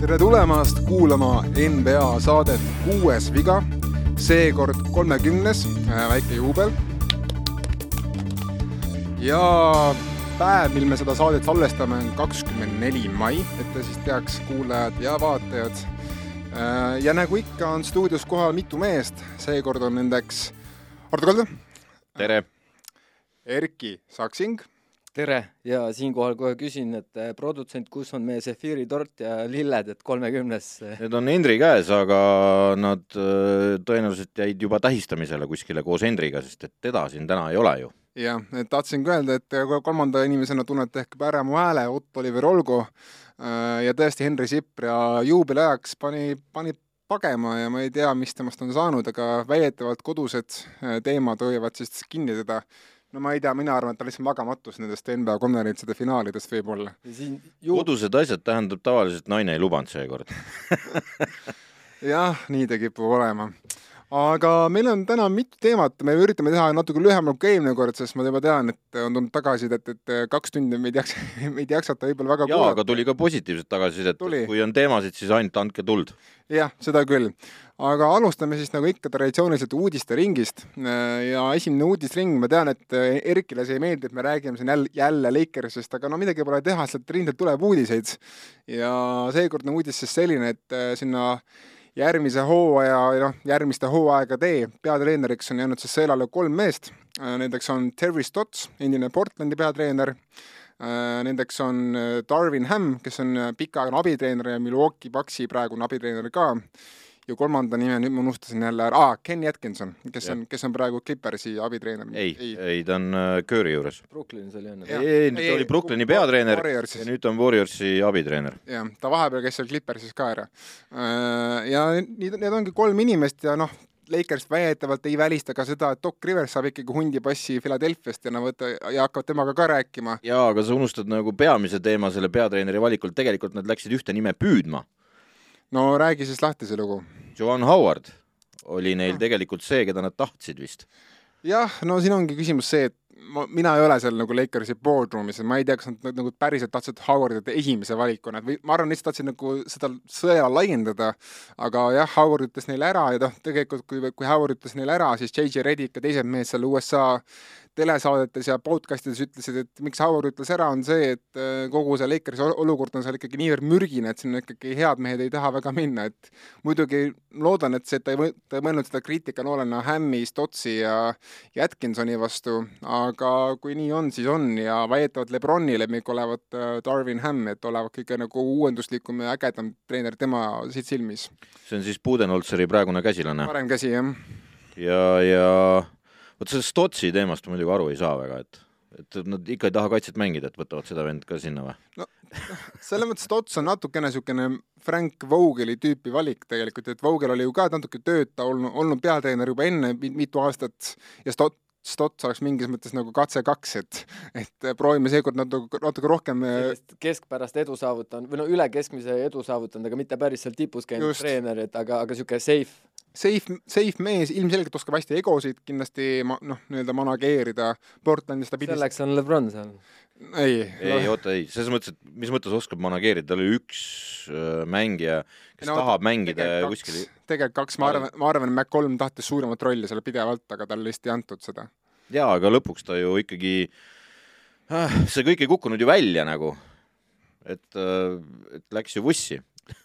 tere tulemast kuulama NBA saadet Kuues viga, seekord kolmekümnes, väike juubel. ja päev, mil me seda saadet salvestame, on kakskümmend neli mai, et te siis teaks, kuulajad ja vaatajad. ja nagu ikka, on stuudios kohal mitu meest, seekord on nendeks Ardo Kalda. tere! Erki Saksing tere ja siinkohal kohe küsin, et eh, produtsent, kus on meie sefiiritort ja lilled, et kolmekümnes? Need on Hendri käes, aga nad äh, tõenäoliselt jäid juba tähistamisele kuskile koos Hendriga, sest et teda siin täna ei ole ju. jah, et tahtsin ka öelda, et kolmanda inimesena tunnete ehk ära mu hääle, Ott-Oliver Olgo äh, ja tõesti Henri Sipra juubeli ajaks pani, pani pagema ja ma ei tea, mis temast on saanud, aga väidetavalt kodused teemad hoiavad siis kinni teda no ma ei tea, mina arvan, et ta lihtsalt magamatus nendest NBA konverentside finaalidest võib-olla. Kodused asjad tähendab tavaliselt naine ei lubanud seekord jah, nii ta kipub olema aga meil on täna mitu teemat, me üritame teha natuke lühemalt kui eelmine kord, sest ma juba tean, et on tulnud tagasisidet, et kaks tundi meid jaksa, meid jaksata võib-olla väga jaa, aga tuli ka positiivset tagasisidet, kui on teemasid, siis ainult andke tuld. jah, seda küll. aga alustame siis nagu ikka traditsiooniliselt uudisteringist ja esimene uudisring, ma tean, et Erkile see ei meeldi, et me räägime siin jälle, jälle Lakersist, aga no midagi pole teha, sealt rindelt tuleb uudiseid. ja seekordne uudis siis selline, et sinna järgmise hooaja noh, järgmiste hooaegade peatreeneriks on jäänud siis sõelale kolm meest. Äh, nendeks on Terry Stotts, endine Portlandi peatreener. Äh, nendeks on äh, Darvin Ham, kes on pikaaegne abitreener ja Milwaukee Bucksi praegune abitreener ka ja kolmanda nime nüüd ma unustasin jälle ära ah,, Kenny Atkinson, kes ja. on, kes on praegu Clippersi abitreener. ei, ei, ei, ta on uh, Curry juures. Brooklyn'is oli enne. ei, ei, ta oli Brooklyni peatreener ja nüüd on Warriorsi abitreener. jah, ta vahepeal käis seal Clippersis ka ära. Äh, ja need, need ongi kolm inimest ja noh, Lakers väidetavalt ei välista ka seda, et Doc Rivers saab ikkagi hundipassi Philadelphiast ja nad võtta ja hakkavad temaga ka rääkima. jaa, aga sa unustad nagu peamise teema selle peatreeneri valikul, tegelikult nad läksid ühte nime püüdma no räägi siis lahti see lugu. Joan Howard oli neil ah. tegelikult see, keda nad tahtsid vist. jah, no siin ongi küsimus see, et ma, mina ei ole seal nagu Lakersi boardroom'is ja ma ei tea, kas nad nagu päriselt tahtsid Howardit esimese valikuna või ma arvan, lihtsalt tahtsid nagu seda sõja laiendada, aga jah, Howard ütles neile ära ja noh, tegelikult kui, kui Howard ütles neile ära, siis JJ Redick ja teised mehed seal USA telesaadetes ja podcastides ütlesid, et miks Howard ütles ära, on see, et äh, kogu see Lakersi olukord on seal ikkagi niivõrd mürgine, et sinna ikkagi head mehed ei taha väga minna, et muidugi loodan, et see, ta ei, mõelnud seda kriitikanoolena Hammi, Stotsi ja, ja Atkinsoni vastu, aga kui nii on, siis on ja väidetavalt Lebroni lemmik olevat äh, Darvin Ham, et olevat kõige nagu uuenduslikum ja ägedam treener tema silmis. see on siis Budenholzeri praegune käsilane? parem käsi, jah. ja, ja vot sellest Stotsi teemast ma muidugi aru ei saa väga, et et nad ikka ei taha kaitset mängida, et võtavad seda vend ka sinna või? no selles mõttes, et Ots on natukene niisugune Frank Vogeli tüüpi valik tegelikult, et Vogel oli ju ka natuke tööta olnud, olnud peatreener juba enne mitu aastat ja Stot-, Stots oleks mingis mõttes nagu katse kaks, et, et proovime seekord natuke, natuke rohkem. sellist keskpärast edu saavutanud või no üle keskmise edu saavutanud, aga mitte päris seal tipus käinud treener, et aga, aga niisugune safe safe, safe mees, ilmselgelt oskab hästi egosid kindlasti ma-, noh, nii-öelda manageerida, Portlandis ta pidi selleks on Lebron seal. Ei, ei no. oota, ei, selles mõttes, et mis mõttes oskab manageerida, tal oli üks äh, mängija, kes no, tahab mängida kuskil tegelikult kaks, ma arvan, ma arvan, et McCollum tahtis suuremat rolli seal pidevalt, aga talle lihtsalt ei antud seda. jaa, aga lõpuks ta ju ikkagi äh,, see kõik ei kukkunud ju välja nagu, et äh,, et läks ju vussi.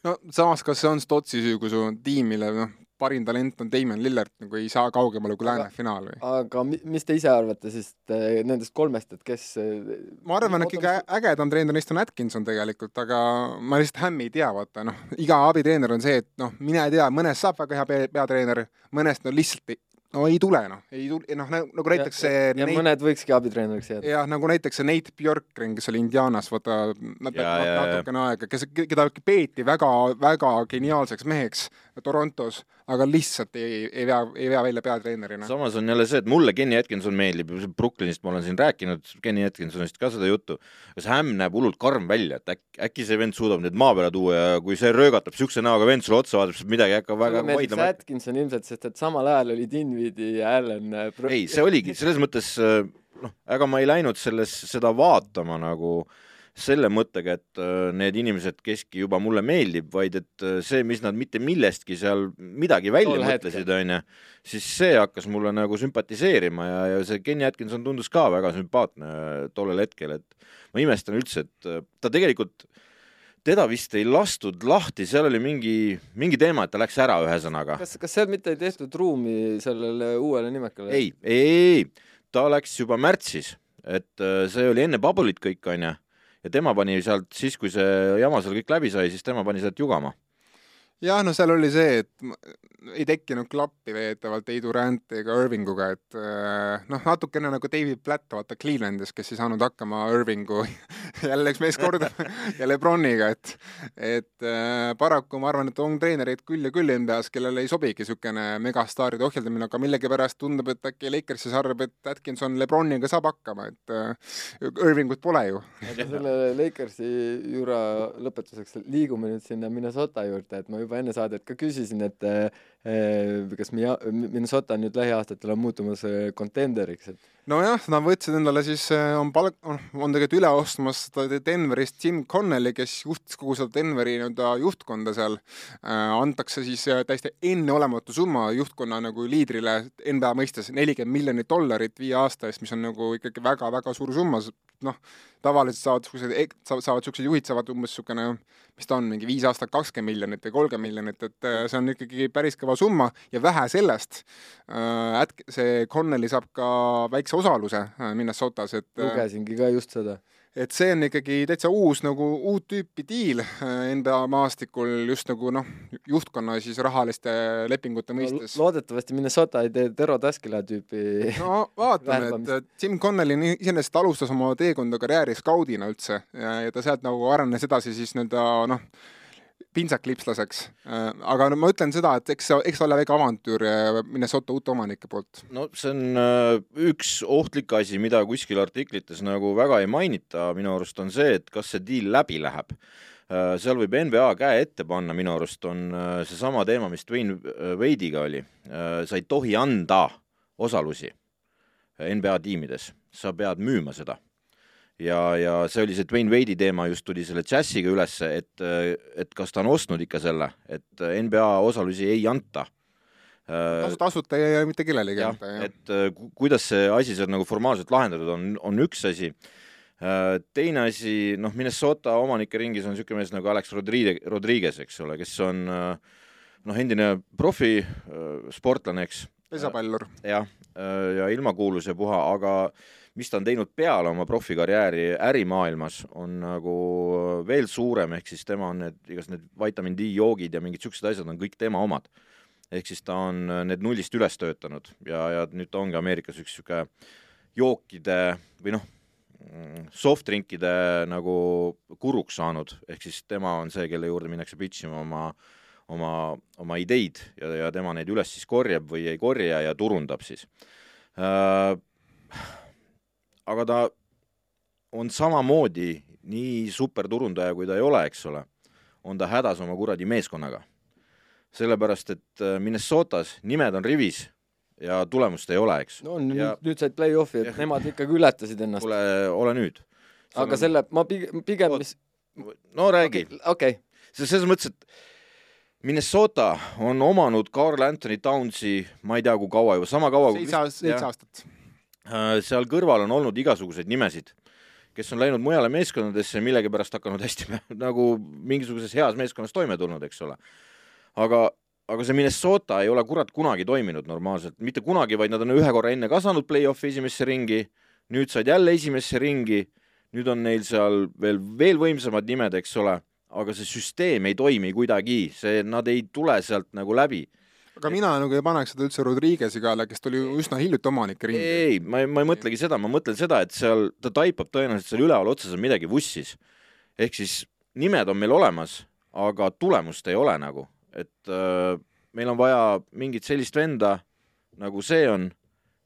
No samas, kas see on Stotsi süü, kui su tiimile noh, parim talent on Damon Lillard, nagu ei saa kaugemale kui lääne finaal või? aga mis te ise arvate siis eh, nendest kolmest, et kes eh, ma arvan, et kõige ägedam treener neist on Atkinson tegelikult, aga ma lihtsalt Hämmi ei tea, vaata noh, iga abitreener on see, et noh, mine tea, mõnest saab väga hea peatreener, mõnest no lihtsalt ei, no ei tule noh, ei tule, noh nagu näiteks see ja, ja Nate, mõned võikski abitreeneriks jääda. jah, nagu näiteks see Nate Bjorkren, kes oli Indianas, vaata natukene aega, kes, keda peeti väga, väga geniaalseks meheks Torontos, aga lihtsalt ei, ei vea, ei vea välja peatreenerina. samas on jälle see, et mulle Kenny Atkinson meeldib, Brooklynist ma olen siin rääkinud, Kenny Atkinsonist ka seda juttu, kas Hämm näeb hullult karm välja, et äkki, äkki see vend suudab need maa peale tuua ja kui see röögatab niisuguse näoga vend sulle otsa, vaatab, siis midagi ei hakka väga vaidlema. Atkinson ilmselt, sest et samal ajal oli Dinvidi ja Allan äh, ei, see oligi, selles mõttes äh, noh, ega ma ei läinud selles, seda vaatama nagu selle mõttega, et äh, need inimesed, keski juba mulle meeldib, vaid et äh, see, mis nad mitte millestki seal midagi välja Tol mõtlesid, onju, siis see hakkas mulle nagu sümpatiseerima ja, ja see Kenny Atkinson tundus ka väga sümpaatne äh, tollel hetkel, et ma imestan üldse, et ta tegelikult teda vist ei lastud lahti, seal oli mingi, mingi teema, et ta läks ära, ühesõnaga. kas, kas seal mitte ei tehtud ruumi sellele uuele nimekale? ei, ei, ei, ta läks juba märtsis, et see oli enne Bubble'it kõik, onju. Ja tema pani sealt siis, kui see jama seal kõik läbi sai, siis tema pani sealt jugama. Jah, no seal oli see, et ei tekkinud klappi veetavalt ei Durant ega Irvinguga, et äh, noh, natukene nagu David Platt, vaata Clevelandis, kes ei saanud hakkama Irvingu jälle läks mees korda ja Lebroniga, et et äh, paraku ma arvan, et on treenereid küll ja küll NBA-s, kellele ei sobigi niisugune megastaaride ohjeldamine, aga millegipärast tundub, et äkki Lakersis arvab, et Atkinson Lebroniga saab hakkama, et äh, Irvingut pole ju. aga selle Lakersi jura lõpetuseks liigume nüüd sinna Minnesota juurde, et ma juba enne saadet ka küsisin, et kas Minnesota nüüd lähiaastatel on muutumas contenderiks, et? Nojah, nad võtsid endale siis, on palk, on tegelikult üle ostmas Denverist Jim Connelly, kes juhtis kogu seda Denveri nii-öelda juhtkonda seal. Antakse siis täiesti enneolematu summa juhtkonna nagu liidrile NBA mõistes, nelikümmend miljonit dollarit viie aasta eest, mis on nagu ikkagi väga-väga suur summa, noh, tavaliselt saavad siuksed, saavad siuksed juhid saavad umbes niisugune, mis ta on, mingi viis aastat kakskümmend miljonit või kolmkümmend miljonit, et see on ikkagi päris kõva summa ja vähe sellest äh,, see Connelly saab ka väikse osaluse äh, Minnesotas, et äh, lugesingi ka just seda. et see on ikkagi täitsa uus nagu uut tüüpi diil äh, NBA maastikul just nagu noh, juhtkonna siis rahaliste lepingute mõistes. loodetavasti Minnesota ei tee Tero Taskila tüüpi no vaatame, et Jim Connelly iseenesest alustas oma teekonda karjääri skaudina üldse ja, ja ta sealt nagu arenes edasi siis nii-öelda noh, pintsakliipslaseks. aga no ma ütlen seda, et eks eks ole väike avantüür äh, Minnesota uute omanike poolt. no see on äh, üks ohtlik asi, mida kuskil artiklites nagu väga ei mainita minu arust, on see, et kas see diil läbi läheb. seal võib NBA käe ette panna, minu arust on äh, seesama teema, mis Dwayne äh, Wade'iga oli. sa ei tohi anda osalusi NBA tiimides, sa pead müüma seda ja, ja see oli see Dwayne Wade'i teema just tuli selle Jazziga ülesse, et, et kas ta on ostnud ikka selle, et NBA osalusi ei anta. tasu, tasuta ei jää mitte kellelegi anda, jah. et äh, ku- kuidas see asi seal nagu formaalselt lahendatud on, on üks asi. teine asi, noh, Minnesota omanike ringis on niisugune mees nagu Alex Rodriguez, Rodriguez, eks ole, kes on äh, noh, endine profisportlane, eks pesapallur. jah, ja ilmakuulus ja puha, aga mis ta on teinud peale oma profikarjääri ärimaailmas, on nagu veel suurem, ehk siis tema on need, igas need vitamiin D joogid ja mingid siuksed asjad on kõik tema omad. ehk siis ta on need nullist üles töötanud ja, ja nüüd ta ongi Ameerikas üks sihuke jookide või noh, soft drinkide nagu guruks saanud, ehk siis tema on see, kelle juurde minnakse pitch ima oma oma, oma ideid ja, ja tema neid üles siis korjab või ei korja ja turundab siis äh, aga ta on samamoodi nii superturundaja, kui ta ei ole, eks ole, on ta hädas oma kuradi meeskonnaga. sellepärast, et äh, Minnesotas nimed on rivis ja tulemust ei ole, eks. no nüüd, Ja- nüüd said play-off'i, et nemad ikkagi ületasid ennast. kuule, ole nüüd. aga selle, ma pigem, pigem, mis, no räägi okei okay. see selles mõttes, et Minnesota on omanud Carl Anthony Townsi, ma ei tea, kui kaua juba, sama kaua kui seitse seitse aastat. Äh, seal kõrval on olnud igasuguseid nimesid, kes on läinud mujale meeskondadesse ja millegipärast hakanud hästi nagu mingisuguses heas meeskonnas toime tulnud, eks ole. aga, aga see Minnesota ei ole kurat kunagi toiminud normaalselt, mitte kunagi, vaid nad on ühe korra enne ka saanud play-off'i esimesse ringi, nüüd said jälle esimesse ringi, nüüd on neil seal veel, veel võimsamad nimed, eks ole, aga see süsteem ei toimi kuidagi, see, nad ei tule sealt nagu läbi aga mina nagu ei paneks seda üldse Rodriguez'i kaela, kes tuli üsna hiljuti omanike ringi. ei, ma ei, ma ei mõtlegi seda, ma mõtlen seda, et seal ta taipab tõenäoliselt seal üleval otsas on midagi vussis. ehk siis nimed on meil olemas, aga tulemust ei ole nagu, et äh, meil on vaja mingit sellist venda, nagu see on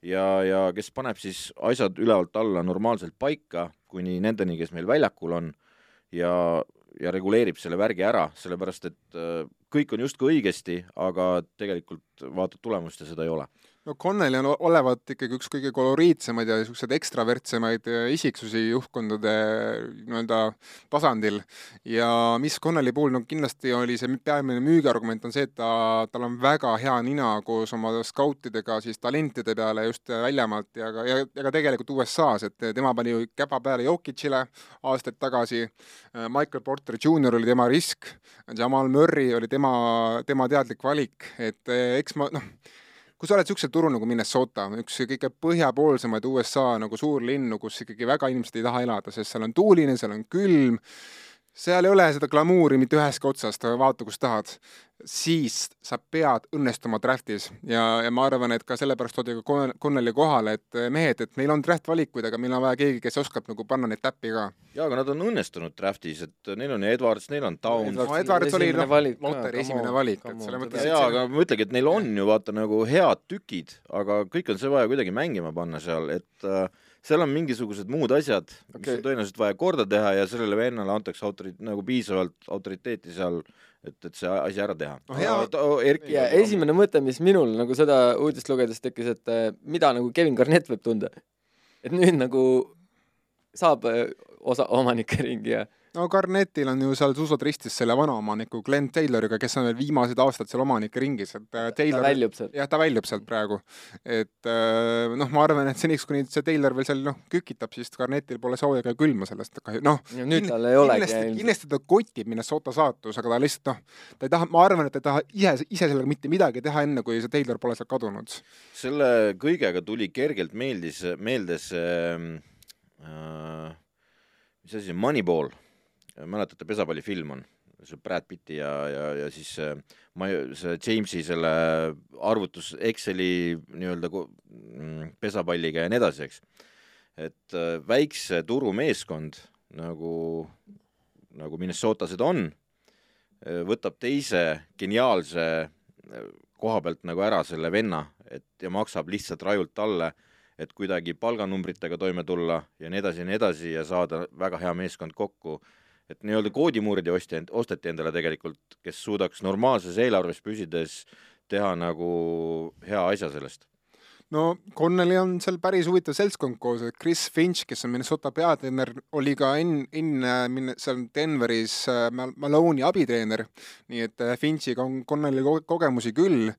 ja, ja kes paneb siis asjad ülevalt alla normaalselt paika, kuni nendeni, kes meil väljakul on ja, ja reguleerib selle värgi ära, sellepärast et äh, kõik on justkui õigesti, aga tegelikult vaatad tulemust ja seda ei ole no Connelly on olevat ikkagi üks kõige koloriitsemaid ja niisuguseid ekstravertsemaid äh, isiksusi juhtkondade nii-öelda tasandil. ja mis Connelly puhul no kindlasti oli see peamine müügiargument on see, et ta, tal on väga hea nina koos oma skautidega siis talentide peale just väljamaalt ja ka, ja, ja ka tegelikult USA-s, et tema pani ju käpa peale Jokicile aastaid tagasi, äh, Michael Porter Jr oli tema risk, Jamal Murray oli tema, tema teadlik valik, et äh, eks ma noh, kui sa oled niisugusel turul nagu Minnesota, üks kõige põhjapoolsemaid USA nagu suurlinnu, kus ikkagi väga inimesed ei taha elada, sest seal on tuuline, seal on külm, seal ei ole seda glamuuri mitte ühestki otsast, vaata kus tahad siis sa pead õnnestuma draftis ja, ja ma arvan, et ka sellepärast toodi ka Connelli kohale, et eh, mehed, et meil on draft valikuid, aga meil on vaja keegi, kes oskab nagu panna neid täppi ka. jaa, aga nad on õnnestunud draftis, et neil on Edwards, neil on Downs. no Edwards oli noh, Lotteri esimene valik, et selles mõttes jaa, aga ma ütlengi, et neil on ju vaata nagu head tükid, aga kõik on see vaja kuidagi mängima panna seal, et äh, seal on mingisugused muud asjad okay., mis on tõenäoliselt vaja korda teha ja sellele vennale antakse autori-, nagu piisavalt autoriteeti seal et, et see asi ära teha no,. Erki ja esimene mõte, mis minul nagu seda uudist lugedes tekkis, et eh, mida nagu Kevin Garnett võib tunda. et nüüd nagu saab eh, osa omanike ringi ja no Garnetil on ju seal susod ristis selle vanaomaniku Glen Tayloriga, kes on veel viimased aastad seal omanike ringis, et äh, Taylor, ta väljub sealt. jah, ta väljub sealt praegu. et äh, noh, ma arvan, et seniks, kuni see Taylor veel seal noh, kükitab, siis Garnetil pole sooja ega külma sellest, noh. nüüd tal ei olegi. kindlasti, ta kotib Minnesota saatus, aga ta lihtsalt noh, ta ei taha, ma arvan, et ta ei taha ise, ise sellega mitte midagi teha, enne kui see Taylor pole sealt kadunud. selle kõigega tuli kergelt meeldis, meelde see äh, mis asi see Moneyball mäletate, pesapallifilm on, see Brad Pitti ja, ja, ja siis see, ma, see Jamesi selle arvutus Exceli nii-öelda mm, pesapalliga ja nii edasi, eks. et äh, väikse turumeeskond nagu, nagu Minnesota seda on, äh, võtab teise geniaalse äh, koha pealt nagu ära selle venna, et ja maksab lihtsalt rajult talle, et kuidagi palganumbritega toime tulla ja nii edasi ja nii edasi ja saada väga hea meeskond kokku et nii-öelda koodimurdi ostja, osteti endale tegelikult, kes suudaks normaalses eelarves püsides teha nagu hea asja sellest no Connelly on seal päris huvitav seltskond koos, et Chris Finch, kes on Minnesota peatreener, oli ka enne, enne seal Denveris äh, Malone'i abitreener. nii et äh, Finchiga on Connelly kogemusi küll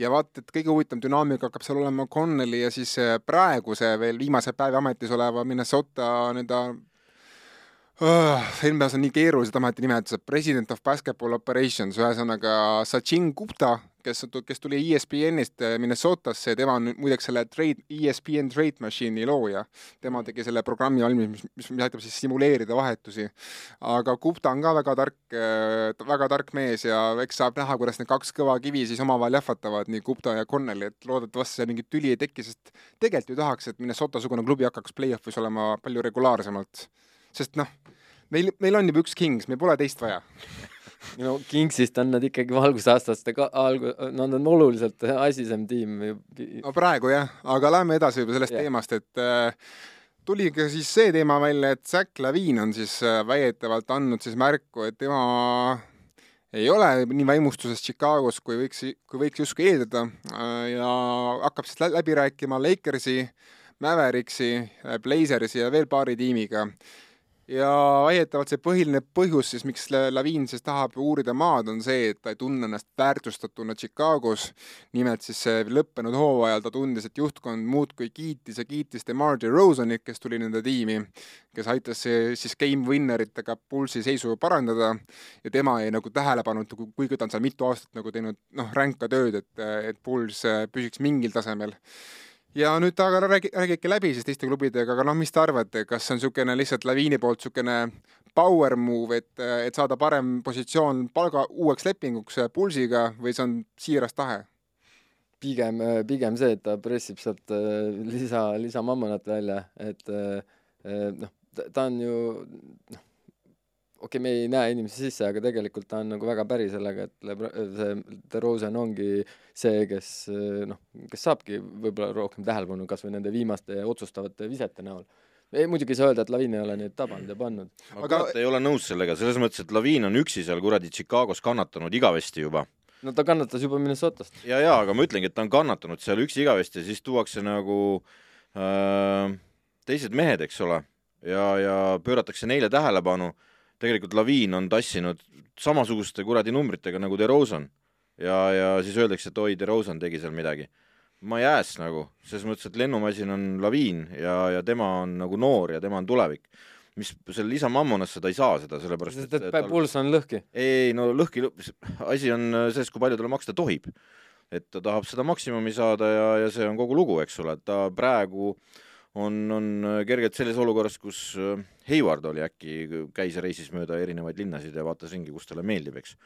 ja vaata, et kõige huvitavam dünaamika hakkab seal olema Connelly ja siis äh, praeguse veel viimase päevi ametis oleva Minnesota nii-öelda oh,. filmis on nii keerulised ametinimetused, president of basketball operations, ühesõnaga Sachin Gupta, kes, kes tuli ESPN-ist eh, Minnesotasse ja tema on muideks selle trade, ESPN Trade Machine'i looja. tema tegi selle programmi valmis, mis, mis, aitab siis simuleerida vahetusi. aga Gupta on ka väga tark, eh, väga tark mees ja eks saab näha, kuidas need kaks kõva kivi siis omavahel jahvatavad, nii Gupta ja Connelly, et loodetavasti seal mingit tüli ei teki, sest tegelikult ju tahaks, et Minnesota-sugune klubi hakkaks play-off'is olema palju regulaarsemalt sest noh, meil, meil on juba üks Kings, meil pole teist vaja no Kingsist on nad ikkagi valgusaastaste ka algu-, nad on oluliselt asisem tiim. no praegu jah, aga lähme edasi juba sellest yeah. teemast, et äh, tuli ka siis see teema välja, et Zack Lavin on siis äh, väidetavalt andnud siis märku, et tema ei ole nii vaimustuses Chicagos, kui võiks, kui võiks justkui eeldada äh, ja hakkab siis läbi rääkima Lakersi, Mavericksi, Blazersi ja veel paari tiimiga ja väidetavalt see põhiline põhjus siis, miks Laviin siis tahab uurida maad, on see, et ta ei tunne ennast väärtustatuna Chicagos. nimelt siis lõppenud hooajal ta tundis, et juhtkond muudkui kiitis ja kiitis DeMar DeRozanit, kes tuli nende tiimi, kes aitas siis game winneritega pulsi seisu parandada ja tema jäi nagu tähelepanu, et kuigi ta on seal mitu aastat nagu teinud noh, ränka tööd, et, et pulss püsiks mingil tasemel ja nüüd aga räägi, räägike läbi siis teiste klubidega, aga noh, mis te arvate, kas see on niisugune lihtsalt laviini poolt niisugune power move, et, et saada parem positsioon palga uueks lepinguks Pulsiga või see on siiras tahe? pigem, pigem see, et ta pressib sealt äh, lisa, lisamammonat välja, et äh, äh, noh, ta on ju noh, okei okay,, me ei näe inimesi sisse, aga tegelikult ta on nagu väga päri sellega, et Lebr-, see DeRozan ongi see, kes noh, kes saabki võib-olla rohkem tähelepanu kas või nende viimaste otsustavate visete näol ei, muidugi ei saa öelda, et Laviin ei ole neid tabanud ja pannud. aga kurat, ei ole nõus sellega, selles mõttes, et Laviin on üksi seal kuradi Chicagos kannatanud igavesti juba no ta kannatas juba Minnesotast. ja, ja aga ma ütlengi, et ta on kannatanud seal üksi igavesti ja siis tuuakse nagu äh, teised mehed, eks ole, ja, ja pööratakse neile tähelepanu. Tegelikult Laviin on tassinud samasuguste kuradi numbritega nagu DeRozan ja, ja siis öeldakse, et oi, DeRozan tegi seal midagi. ma ei jääs nagu, selles mõttes, et lennumasin on Laviin ja, ja tema on nagu noor ja tema on tulevik mis seal Liisa Mammonasse ta ei saa seda, sellepärast et, et pulss on lõhki? ei, no lõhki, asi on selles, kui palju talle maksta tohib. et ta tahab seda maksimumi saada ja, ja see on kogu lugu, eks ole, ta praegu on, on kergelt selles olukorras, kus äh, Hayward oli äkki, käis reisis mööda erinevaid linnasid ja vaatas ringi, kus talle meeldib, eks.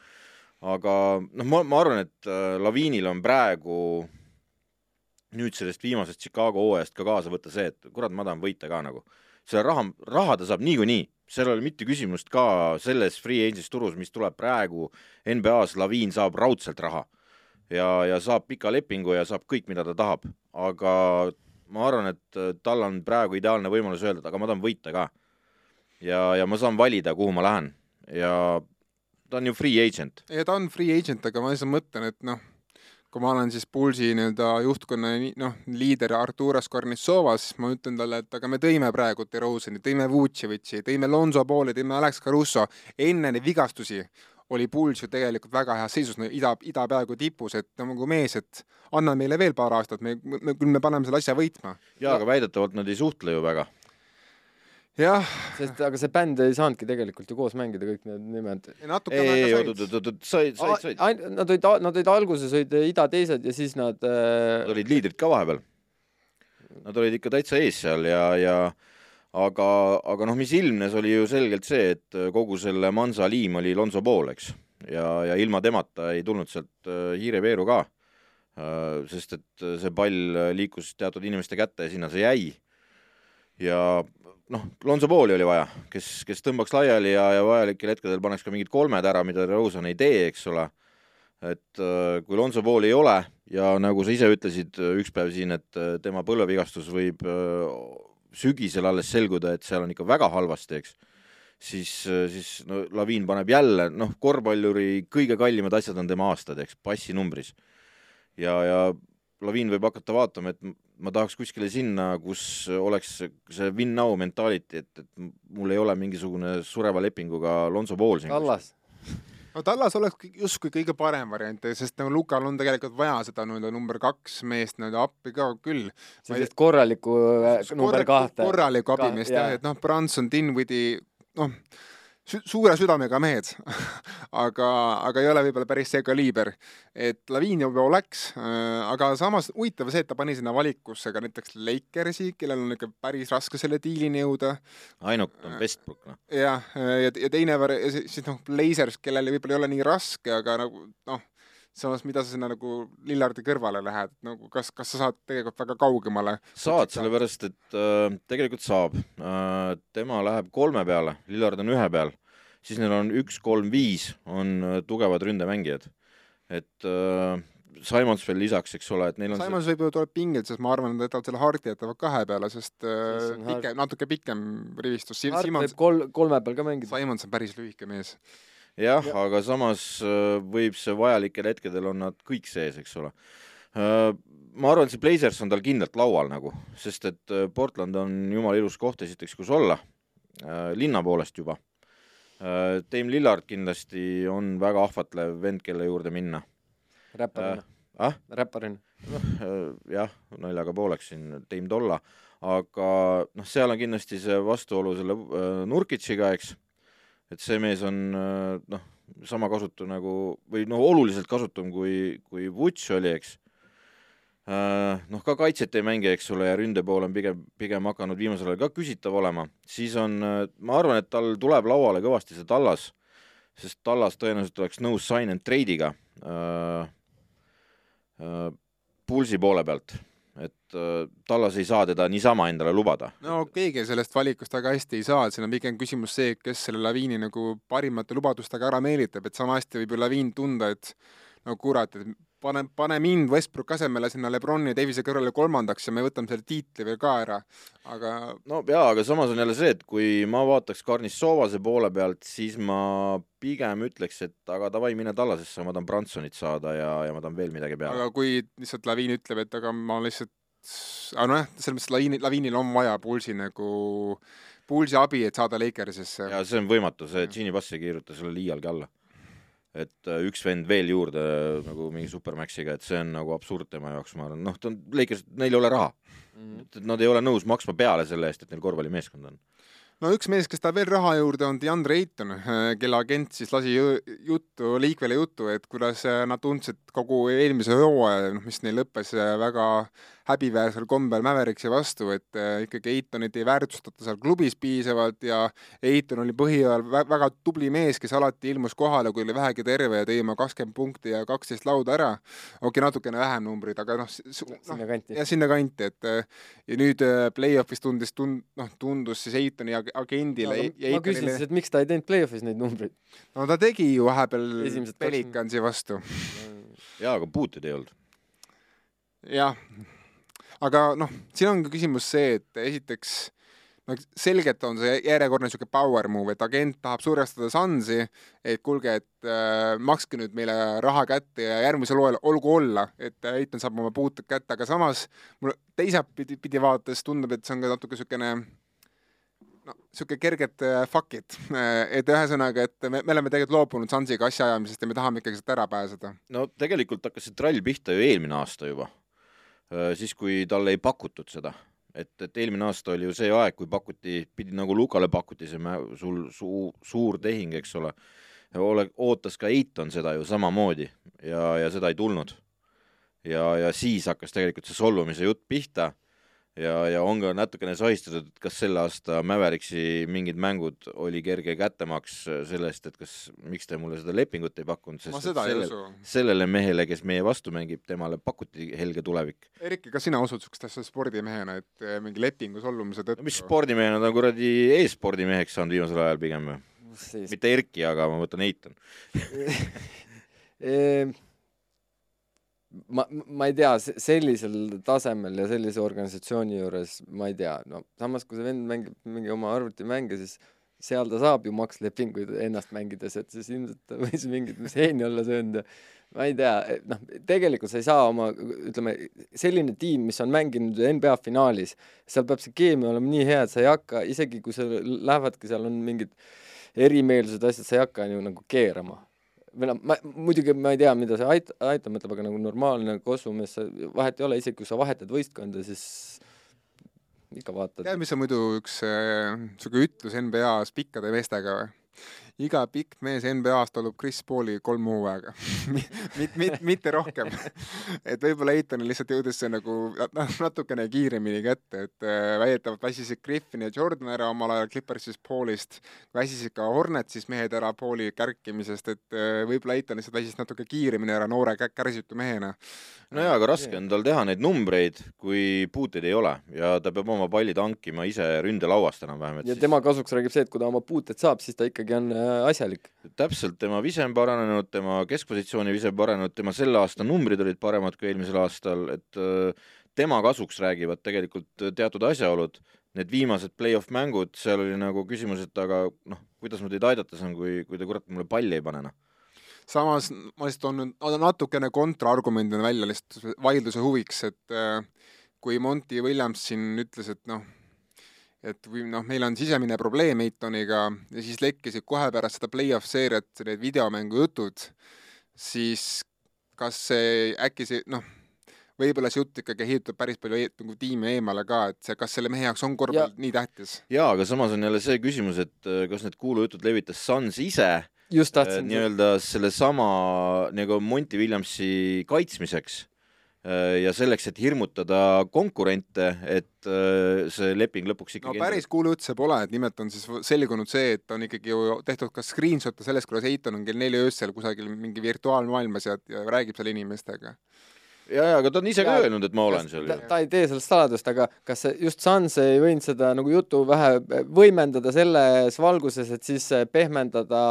aga noh, ma, ma arvan, et äh, Laviinil on praegu nüüd sellest viimasest Chicago hooajast ka kaasa võtta see, et kurat, ma tahan võita ka nagu selle raha, raha ta saab niikuinii, seal ei ole mitte küsimust ka selles free agent'is turus, mis tuleb praegu NBA-s, Laviin saab raudselt raha. ja, ja saab pika lepingu ja saab kõik, mida ta tahab, aga ma arvan, et tal on praegu ideaalne võimalus öelda, et aga ma tahan võita ka. ja, ja ma saan valida, kuhu ma lähen ja ta on ju free agent. ja ta on free agent, aga ma lihtsalt mõtlen, et noh kui ma olen siis Pulsi nii-öelda juhtkonna noh, liider Arturas Kornitsovas, ma ütlen talle, et aga me tõime praegu DeRozani, tõime Vutševitši, tõime Lonzo Pauli, tõime Alex Caruso, enne neid vigastusi oli Puls ju tegelikult väga heas seisus, no ida, ida peaaegu tipus, et nagu mees, et anna meile veel paar aastat, me, me, küll me paneme selle asja võitma. jaa, aga väidetavalt nad ei suhtle ju väga jah. sest aga see bänd ei saanudki tegelikult ju koos mängida, kõik need nimed. ei, ei, oot, oot, oot, oot, said, said, said. Nad olid, nad olid alguses olid ida teised ja siis nad äh.... Nad olid liidrid ka vahepeal. Nad olid ikka täitsa ees seal ja, ja aga, aga noh, mis ilmnes, oli ju selgelt see, et kogu selle Mansa liim oli Lonzo pool, eks. ja, ja ilma temata ei tulnud sealt äh, hiireveeru ka. Äh, sest et see pall liikus teatud inimeste kätte ja sinna see jäi. ja noh, Lonzo Pooli oli vaja, kes, kes tõmbaks laiali ja, ja vajalikel hetkedel paneks ka mingid kolmed ära, mida Rosen ei tee, eks ole. et äh, kui Lonzo Pooli ei ole ja nagu sa ise ütlesid äh, üks päev siin, et äh, tema põlvevigastus võib sügisel alles selguda, et seal on ikka väga halvasti, eks, siis, siis no laviin paneb jälle, noh, korvpalluri kõige kallimad asjad on tema aastad, eks, passinumbris. ja, ja laviin võib hakata vaatama, et ma tahaks kuskile sinna, kus oleks see win-now mentality, et, et mul ei ole mingisugune sureva lepinguga Lonzo Ball siin. Tallas. No Tallas oleks justkui kõige parem variant, sest nagu Lukal on tegelikult vaja seda nii-öelda number kaks meest nii-öelda appi ka küll. sellist korralikku äh, number kahte. korralikku abimeest jah, et noh, Branson, Dinwiddie, noh suure südamega mehed aga, aga ei ole võib-olla päris see kaliiber. et Laviin juba oleks, äh, aga samas huvitav see, et ta pani sinna valikusse ka näiteks Lakersi, kellel on ikka päris raske selle diilini jõuda. ainult on Westbrook, noh. jah, ja, ja teine var-, siis noh, Blazers, kellel võib-olla ei ole nii raske, aga nagu noh, samas, mida sa sinna nagu Lillardi kõrvale lähed, nagu kas, kas sa saad tegelikult väga kaugemale? saad, sellepärast et äh, tegelikult saab äh,. tema läheb kolme peale, Lillard on ühe peal, siis neil on üks, kolm, viis on äh, tugevad ründemängijad. et äh, Simons veel lisaks, eks ole, et neil on Simons see... võib-olla tuleb pingilt, sest ma arvan, et jätavad selle Harti jätavad kahe peale, sest äh, pikem, natuke pikem rivistus. Hart Simons... võib kol-, kolme peal ka mängida. Simons on päris lühike mees jah ja., aga samas äh, võib see vajalikel hetkedel on nad kõik sees, eks ole. Äh, ma arvan, et see Blazers on tal kindlalt laual nagu, sest et äh, Portland on jumala ilus koht esiteks, kus olla, linna poolest juba. Dame Lillard kindlasti on väga ahvatlev vend, kelle juurde minna. räpparina äh,. ah? räpparina. noh, jah, naljaga pooleks siin, Dame Dolla, aga noh, seal on kindlasti see vastuolu selle Nurkitšiga, eks et see mees on äh, noh, sama kasutu nagu või noh, oluliselt kasutum kui, kui Vutš oli, eks. Äh, noh, ka kaitset ei mängi, eks ole, ja ründe pool on pigem, pigem hakanud viimasel ajal ka küsitav olema, siis on, äh, ma arvan, et tal tuleb lauale kõvasti see Tallas, sest Tallas tõenäoliselt oleks nõus sign and trade'iga Pulsi poole pealt et äh, Tallas ei saa teda niisama endale lubada. no keegi sellest valikust väga hästi ei saa, et siin on pigem küsimus see, kes selle Laviini nagu parimate lubadustega ära meelitab, et sama hästi võib ju Laviin tunda, et no kurat, et pane, pane mind Westbrook asemele sinna Lebroni ja Davise kõrvale kolmandaks ja me võtame selle tiitli veel ka ära, aga no jaa, aga samas on jälle see, et kui ma vaataks Karnissovase poole pealt, siis ma pigem ütleks, et aga davai, mine tallasesse, ma tahan Bransonit saada ja, ja ma tahan veel midagi peale. aga kui lihtsalt Laviin ütleb, et aga ma lihtsalt aga nojah, selles mõttes Laviini, Laviinil on vaja Pulsi nagu, Pulsi abi, et saada Lakersisse. ja see on võimatu, see Gini Bass ei kirjuta selle liialgi alla. Et äh, üks vend veel juurde äh, nagu mingi Supermaxiga, et see on nagu absurd tema jaoks, ma arvan, noh, ta on, Lakers, neil ei ole raha mm. -hmm. et nad ei ole nõus maksma peale selle eest, et neil korvpallimeeskond on no üks mees, kes tahab veel raha juurde, on DeAndre Ayton, kelle agent siis lasi juttu, liikvele juttu, et kuidas nad tundsid kogu eelmise hooaja, noh, mis neil lõppes väga häbiväärsel kombel Mäveriksi vastu, et äh, ikkagi Eitonit ei väärtustata seal klubis piisavalt ja Eiton oli põhiajal vä väga tubli mees, kes alati ilmus kohale, kui oli vähegi terve ja tõi oma kakskümmend punkti ja kaksteist lauda ära. okei okay,, natukene vähem numbrid, aga noh, no, jah, sinnakanti, et äh, ja nüüd äh, play-off'is tundis tund-, noh, tundus siis Eitoni ag agendile no, ma, ma küsin siis, et miks ta ei teinud play-off'is neid numbreid? no ta tegi ju vahepeal Pelicansi vastu. jaa, aga puuteid ei olnud. jah aga noh, siin ongi küsimus see, et esiteks no selgelt on see järjekordne niisugune power move, et agent tahab survestada Sunsi, et kuulge, et äh, makske nüüd meile raha kätte ja järgmisel hooajal olgu olla, et Eitan saab oma puuted kätte, aga samas mulle teiselt pidi, vaadates tundub, et see on ka natuke niisugune no niisugune kerged äh, fuck it, et ühesõnaga, et me, me oleme tegelikult loobunud Sunsiga asjaajamisest ja me tahame ikkagi sealt ära pääseda. no tegelikult hakkas see trall pihta ju eelmine aasta juba. Äh, siis, kui talle ei pakutud seda. et, et eelmine aasta oli ju see aeg, kui pakuti, pidi nagu Lukale pakuti see mä-, sul suu-, suur tehing, eks ole, ole, ootas ka Eiton seda ju samamoodi ja, ja seda ei tulnud. ja, ja siis hakkas tegelikult see solvumise jutt pihta ja, ja on ka natukene sahistatud, et kas selle aasta Mäveriksi mingid mängud oli kerge kättemaks sellest, et kas, miks te mulle seda lepingut ei pakkunud, sest sellel, sellele mehele, kes meie vastu mängib, temale pakuti helge tulevik. Erki, kas sina usud niisugust asja spordimehena, et eh, mingi lepingu solvumise tõttu? No, mis spordimehena, ta on kuradi e-spordimeheks saanud viimasel ajal pigem või? mitte Erki, aga ma mõtlen Eitan. Ehm, ma, ma ei tea, sellisel tasemel ja sellise organisatsiooni juures ma ei tea, no samas, kui see vend mängib mingi oma arvutimänge, siis seal ta saab ju makslepinguid ennast mängides, et siis ilmselt ta võis mingit seeni olla söönud ja ma ei tea, noh, tegelikult sa ei saa oma, ütleme, selline tiim, mis on mänginud NBA finaalis, seal peab see keemia olema nii hea, et sa ei hakka, isegi kui sa lähevadki, seal on mingid erimeelsused, asjad, sa ei hakka ju nagu keerama või noh, ma muidugi ma ei tea, mida see ait-, aitab, mõtleb, aga nagu normaalne kossumees, vahet ei ole, isegi kui sa vahetad võistkonda, siis ikka vaatad. tead, mis on muidu üks niisugune äh, ütlus NBA-s pikkade meestega või? Iga pikk mees NBA-st talub Chris Pauli kolm hooaega mit, mit, mitte rohkem et võib-olla Eitonil lihtsalt jõudis see nagu natukene kiiremini kätte, et äh, väidetavalt väsisid Griffin ja Jordan ära omal ajal Clippersist Paulist, väsisid ka Hornetsis mehed ära Pauli kärkimisest, et äh, võib-olla Eiton lihtsalt väsis natuke kiiremini ära noore kärsitu mehena. no jaa, aga raske on tal teha neid numbreid, kui puuteid ei ole ja ta peab oma palli tankima ise ründelauast enam-vähem. ja siis... tema kasuks räägib see, et kui ta oma puuted saab, siis ta ikkagi on äh, asjalik. täpselt, tema vise on paranenud, tema keskpositsiooni vise paranenud, tema selle aasta numbrid olid paremad kui eelmisel aastal, et äh, tema kasuks räägivad tegelikult teatud asjaolud, need viimased play-off mängud, seal oli nagu küsimus, et aga noh, kuidas ma teid aidata saan, kui, kui te kurat mulle palli ei pane, noh samas ma lihtsalt toon nüüd natukene kontraargumendina välja lihtsalt vaidluse huviks, et äh, kui Monty Williams siin ütles, et noh, et või noh, meil on sisemine probleem Eitoniga ja siis lekkisid kohe pärast seda play-off seeriat need videomängu jutud, siis kas see äkki see noh, võib-olla see jutt ikkagi heidutab päris palju e nagu tiimi eemale ka, et see, kas selle mehe jaoks on korvpall nii tähtis? jaa, aga samas on jälle see küsimus, et äh, kas need kuulujutud levitas Suns ise just tahtsin äh, nii-öelda sellesama nagu Monty Williamsi kaitsmiseks Äh, ja selleks, et hirmutada konkurente, et äh, see leping lõpuks ikkagi no päris kuulujutt see pole, et nimelt on siis selgunud see, et on ikkagi ju tehtud ka screenshot'e sellest, kuidas Eitan on kell neli öösel kusagil mingi virtuaalmaailmas ja, ja räägib seal inimestega ja, ja aga ta on ise ka Ja- öelnud, et ma olen seal ta, ju. ta ei tee sellest saladust, aga kas see just Suns ei võinud seda nagu jutu vähe võimendada selles valguses, et siis pehmendada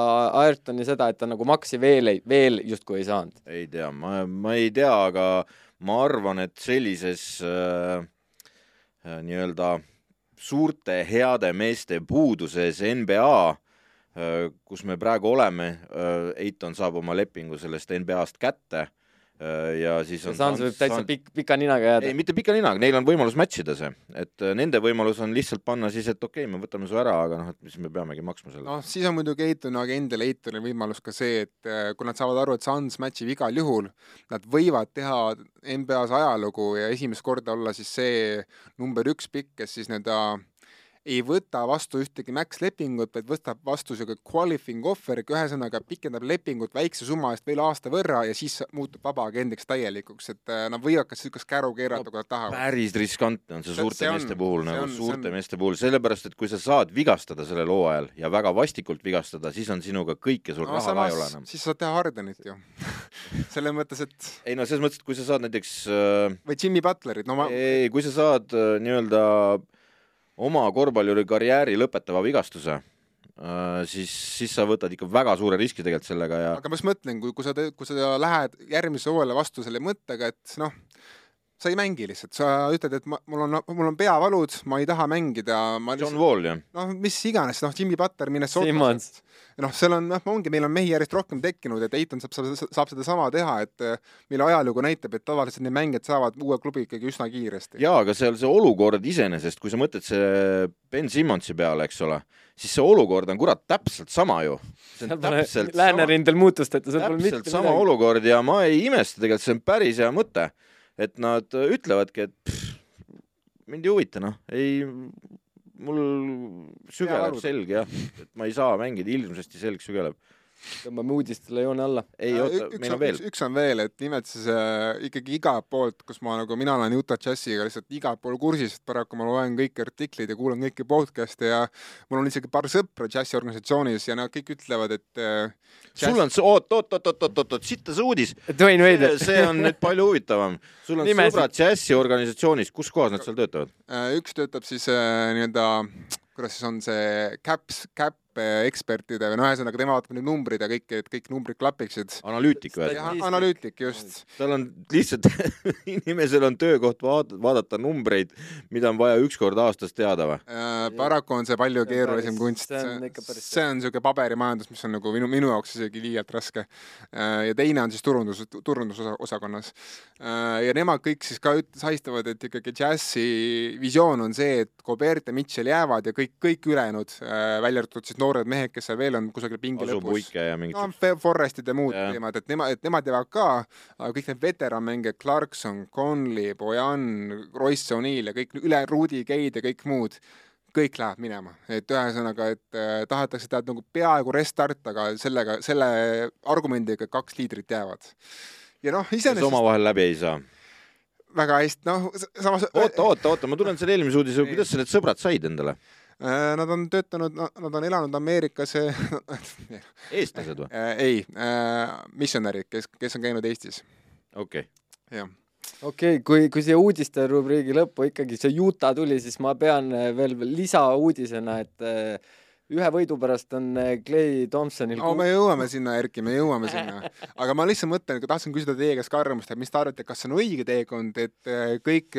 Ayrtoni seda, et ta nagu maksi veel ei, veel justkui ei saanud? ei tea, ma, ma ei tea, aga ma arvan, et sellises äh, äh, nii-öelda suurte heade meeste puuduses NBA äh,, kus me praegu oleme äh,, Eiton saab oma lepingu sellest NBA-st kätte ja siis on Suns võib täitsa pikk, pika ninaga ei, jääda. mitte pika ninaga, neil on võimalus match ida see, et äh, nende võimalus on lihtsalt panna siis, et okei okay,, me võtame su ära, aga noh, et siis me peamegi maksma selle. noh, siis on muidugi Eitoni agendil, Eitonil võimalus ka see, et äh, kui nad saavad aru, et Suns matchib igal juhul, nad võivad teha NBA-s ajalugu ja esimest korda olla siis see number üks pikk, kes siis nii-öelda ei võta vastu ühtegi max-lepingut, vaid võtab vastu niisugune qualifying offer, ühesõnaga pikendab lepingut väikse summa eest veel aasta võrra ja siis muutub vabaagendiks täielikuks, et äh, nad võivad ka niisugust käru keerata, kui nad tahavad. päris riskantne on see suurte see on- meeste puhul nagu suurte on- meeste puhul, sellepärast et kui sa saad vigastada sellel hooajal ja väga vastikult vigastada, siis on sinuga kõik ja sul no raha ka ei ole enam. siis saad teha Hardenit ju selles mõttes, et ei no selles mõttes, et kui sa saad näiteks äh, või Jimmy Butlerit, no ma, ei, kui sa saad äh, nii-öelda oma korvpalluri karjääri lõpetava vigastuse äh,, siis, siis sa võtad ikka väga suure riski tegelikult sellega ja aga ma just mõtlen, kui, kui sa, kui sa lähed järgmise hooajale vastu selle mõttega, et noh, sa ei mängi lihtsalt, sa ütled, et ma, mul on, mul on peavalud, ma ei taha mängida, ma John Wall ju. noh, mis iganes, noh, Jimmy Butler. Minnesotast. noh, seal on, noh, ongi, meil on mehi järjest rohkem tekkinud, et Eitan saab, saab, saab sedasama teha, et eh, mille ajalugu näitab, et tavaliselt need mängijad saavad uue klubi ikkagi üsna kiiresti. jaa, aga seal see olukord iseenesest, kui sa mõtled see Ben Simmonsi peale, eks ole, siis see olukord on kurat täpselt sama ju. seal pole täpselt sama läänerindel muutust, et seal pole täpselt mitte sama midagi. olukord ja ma ei imesta tegelikult, see on päris hea mõte, et nad ütlevadki, et pff, mind ei huvita noh, ei, mul sügeleb selg jah, et ma ei saa mängida, ilmsesti selg sügeleb. Tõmbame uudistele joone alla. ei oota, üks meil on veel üks,. on veel, et nimelt siis äh, ikkagi igalt poolt, kus ma nagu, mina olen Utah Jazziga lihtsalt igalt pool kursis, et paraku ma loen kõiki artikleid ja kuulan kõiki podcast'e ja mul on isegi paar sõpra Jazzi organisatsioonis ja nad kõik ütlevad, et äh, sul on see, oot, oot, oot, oot, oot, oot, oot, sitta see uudis. Dwayne Wade. see on nüüd palju huvitavam. sul on Nimesid. sõbrad Jazzi organisatsioonis, kus kohas nad seal töötavad? äh, üks töötab siis äh, nii-öelda, kuidas siis on see caps, cap äh, ekspertide või no ühesõnaga tema vaatab neid numbreid ja kõik, et kõik numbrid klapiksid. analüütik või? analüütik just. tal on lihtsalt, inimesel on töökoht vaadata, vaadata numbreid, mida on vaja üks kord aastas teada või? Äh, paraku on see palju keerulisem kunst, see on niisugune paberimajandus, mis on nagu minu, minu jaoks isegi liialt raske. ja teine on siis turundus, turundusosakonnas. ja nemad kõik siis ka üt-, sahistavad, et ikkagi Jazzi visioon on see, et Gobert ja Mitchell jäävad ja kõik, kõik ülejäänud, välja arvatud siis noored mehed, kes seal veel on kusagil pinge Asu lõpus. Mingid no Forestid ja muud Jah. teemad, et nemad, et nemad jäävad ka, aga kõik need veteranmängijad, Clarkson, Conley, Bojan, Royce O'Neill ja kõik üle, Rudi Gade ja kõik muud, kõik lähevad minema, et ühesõnaga, et äh, tahetakse teha nagu peaaegu restart, aga sellega, selle argumendiga kaks liidrit jäävad. ja noh, iseenesest omavahel läbi ei saa. väga hästi, noh, samas oota, oota, oota, ma tulen selle eelmise uudise, kuidas sa need sõbrad said endale? Äh, nad on töötanud, nad on elanud Ameerikas eestlased või? äh,, ei äh,, missionärid, kes, kes on käinud Eestis, okei okay.. jah okei okay,, kui, kui siia uudiste rubriigi lõppu ikkagi see Utah tuli, siis ma pean veel lisauudisena, et ühe võidu pärast on eh, Clay Thompsonil no me jõuame sinna, Erki, me jõuame sinna. aga ma lihtsalt mõtlen, tahtsin küsida teie käest ka arvamust, et mis te arvate, kas see on õige teekond, et äh, kõik,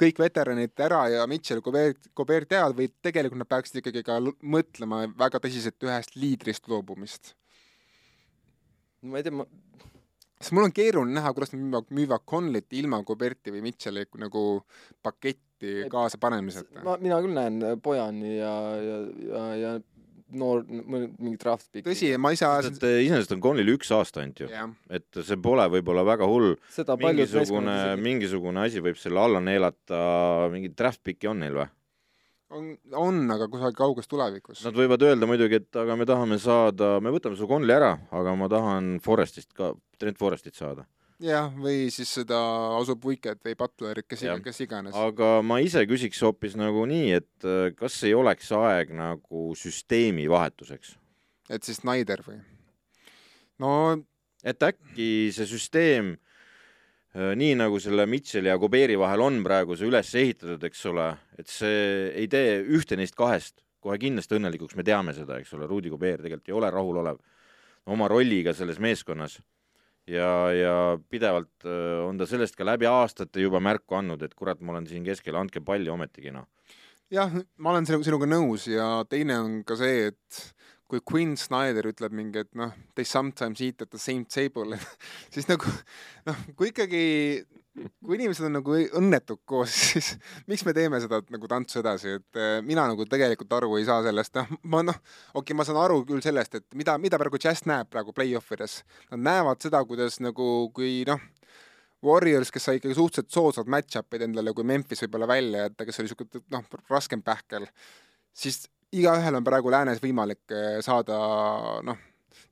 kõik veteranid ära ja Mitchell, Gobert, Gobert jäävad või tegelikult nad peaksid ikkagi ka mõtlema väga tõsiselt ühest liidrist loobumist? ma ei tea, ma sest mul on keeruline näha, kuidas nad müüvad, müüvad Conlit ilma Goberti või Mitchell'i nagu paketti kaasa panemiseta. ma, mina küll näen Bojani ja, ja, ja, ja noor, mingi draft pick. tõsi, ma ise ajasin et eh, iseenesest on Conlil üks aasta ainult ju, jah, et see pole võib-olla väga hull, mingisugune, mingisugune asi võib selle alla neelata, mingi draft pick'i on neil või? on, on, aga kusagil kauges tulevikus. Nad võivad öelda muidugi, et aga me tahame saada, me võtame su Conli ära, aga ma tahan Forestist ka, Trent Forestit saada. jah, või siis seda Asub Wicket või Butlerit, kes kes iganes. aga ma ise küsiks hoopis nagu nii, et äh, kas ei oleks aeg nagu süsteemi vahetuseks? et siis Snyder või? no et äkki see süsteem Äh, nii nagu selle Mitchell'i ja Kuberi vahel on praegu see üles ehitatud, eks ole, et see ei tee ühte neist kahest kohe kindlasti õnnelikuks, me teame seda, eks ole, Rudi Kuber tegelikult ei ole rahulolev oma rolliga selles meeskonnas ja, ja pidevalt äh, on ta sellest ka läbi aastate juba märku andnud, et kurat, ma olen siin keskel, andke palli ometigi, noh. jah, ma olen sinuga, nõus ja teine on ka see, et kui Quinn Snyder ütleb mingi, et noh, they sometimes eat at the same table siis nagu noh, kui ikkagi, kui inimesed on nagu õnnetud koos, siis miks me teeme seda nagu tantsu edasi, et eh, mina nagu tegelikult aru ei saa sellest, noh, ma noh, okei okay,, ma saan aru küll sellest, et mida, mida praegu Jazz näeb praegu play-off ides. Nad näevad seda, kuidas nagu, kui noh, Warriors, kes sai ikkagi suhteliselt soodsad match-up'id endale, kui Memphis võib-olla välja jätta, kes oli niisugune noh, raskem pähkel, siis igaühel on praegu läänes võimalik eh, saada noh,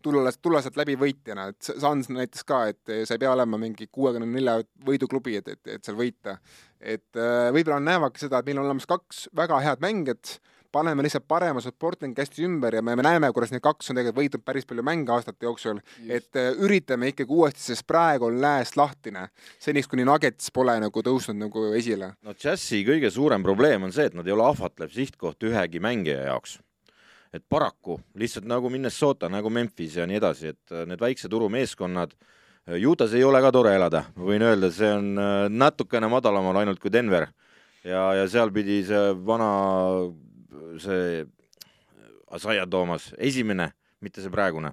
tulla, tulla sealt läbi võitjana, et Suns näitas ka, et sa ei pea olema mingi kuuekümne nelja võiduklubi, et, et, et seal võita. et eh, võib-olla näevadki seda, et meil on olemas kaks väga head mängijat, paneme lihtsalt parema supporting cast'i ümber ja me, me näeme, kuidas need kaks on tegelikult võitnud päris palju mänge aastate jooksul, et uh, üritame ikkagi uuesti, sest praegu on lääs lahtine, seniks kuni Nuggets pole nagu tõusnud nagu esile. no Jazzi kõige suurem probleem on see, et nad ei ole ahvatlev sihtkoht ühegi mängija jaoks. Et paraku lihtsalt nagu Minnesota, nagu Memphis ja nii edasi, et äh, need väikse turu meeskonnad, äh, Utah's ei ole ka tore elada, ma võin öelda, see on natukene madalamal ainult kui Denver. Ja, ja seal pidi see vana see Asaia Toomas, esimene, mitte see praegune,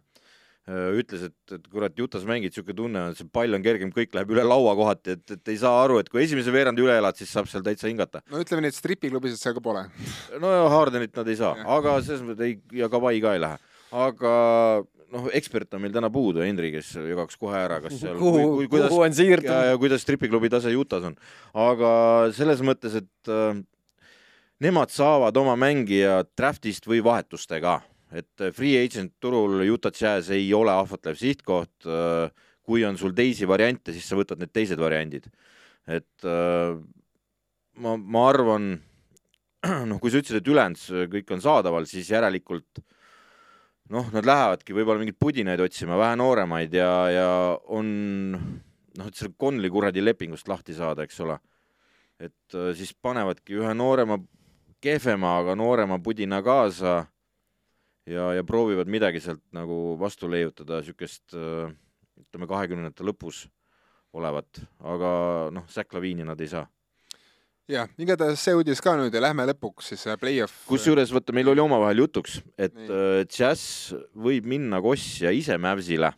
ütles, et, et kurat, Jutas mängid, niisugune tunne on, et see pall on kergem, kõik läheb üle laua kohati, et, et ei saa aru, et kui esimese veerandi üle elad, siis saab seal täitsa hingata. no ütleme nii, et stripiklubis seal ka pole. no ja Hardenit nad ei saa, aga selles mõttes ei, ja Kawhi ka ei lähe. aga noh, ekspert on meil täna puudu, Henri, kes jagaks kohe ära, kas seal kuhu, kui, kuidas, kuhu on siirdunud ja, ja kuidas stripiklubi tase Utah's on. aga selles mõttes, et äh, nemad saavad oma mängija draftist või vahetustega, et äh, free agent turul Utah Jazz ei ole ahvatlev sihtkoht. Äh, kui on sul teisi variante, siis sa võtad need teised variandid. et äh, ma, ma arvan, noh, kui sa ütlesid, et ülejäänud kõik on saadaval, siis järelikult noh, nad lähevadki võib-olla mingeid pudinaid otsima, vähe nooremaid ja, ja on noh, et selle Conley kuradi lepingust lahti saada, eks ole. et siis panevadki ühe noorema kehvema, aga noorema pudina kaasa ja, ja proovivad midagi sealt nagu vastu leiutada, niisugust ütleme, kahekümnendate lõpus olevat, aga noh, Zack Lavine'i nad ei saa jah, igatahes see uudis ka nüüd ja lähme lõpuks siis äh, play-off. kusjuures vaata, meil oli omavahel jutuks, et äh, Jazz võib minna kossja ise Mavsile.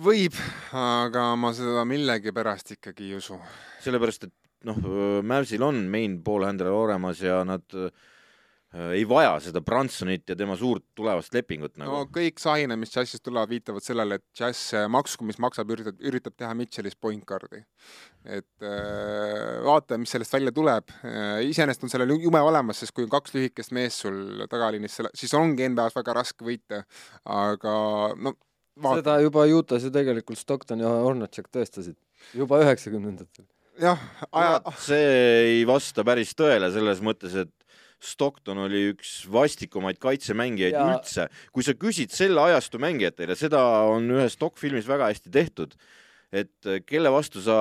võib, aga ma seda millegipärast ikkagi ei usu. sellepärast, et noh, Mavsil on main ballhandler olemas ja nad äh, ei vaja seda Bransonit ja tema suurt tulevast lepingut nagu. no kõik sahinad, mis Jazzist tulevad, viitavad sellele, et Jazz maksku, mis maksab, üritab, üritab teha Mitchellist point guard'i. et äh, vaatame, mis sellest välja tuleb äh,. iseenesest on sellel jume olemas, sest kui on kaks lühikest meest sul tagaliinis, siis ongi NBA-s väga raske võita, aga no vaat... seda juba Utah's ju tegelikult Stockton ja Hornacek tõestasid, juba üheksakümnendatel jah, aja. see ei vasta päris tõele selles mõttes, et Stockton oli üks vastikumaid kaitsemängijaid ja... üldse. kui sa küsid selle ajastu mängijatele, seda on ühes dokfilmis väga hästi tehtud et äh, kelle vastu sa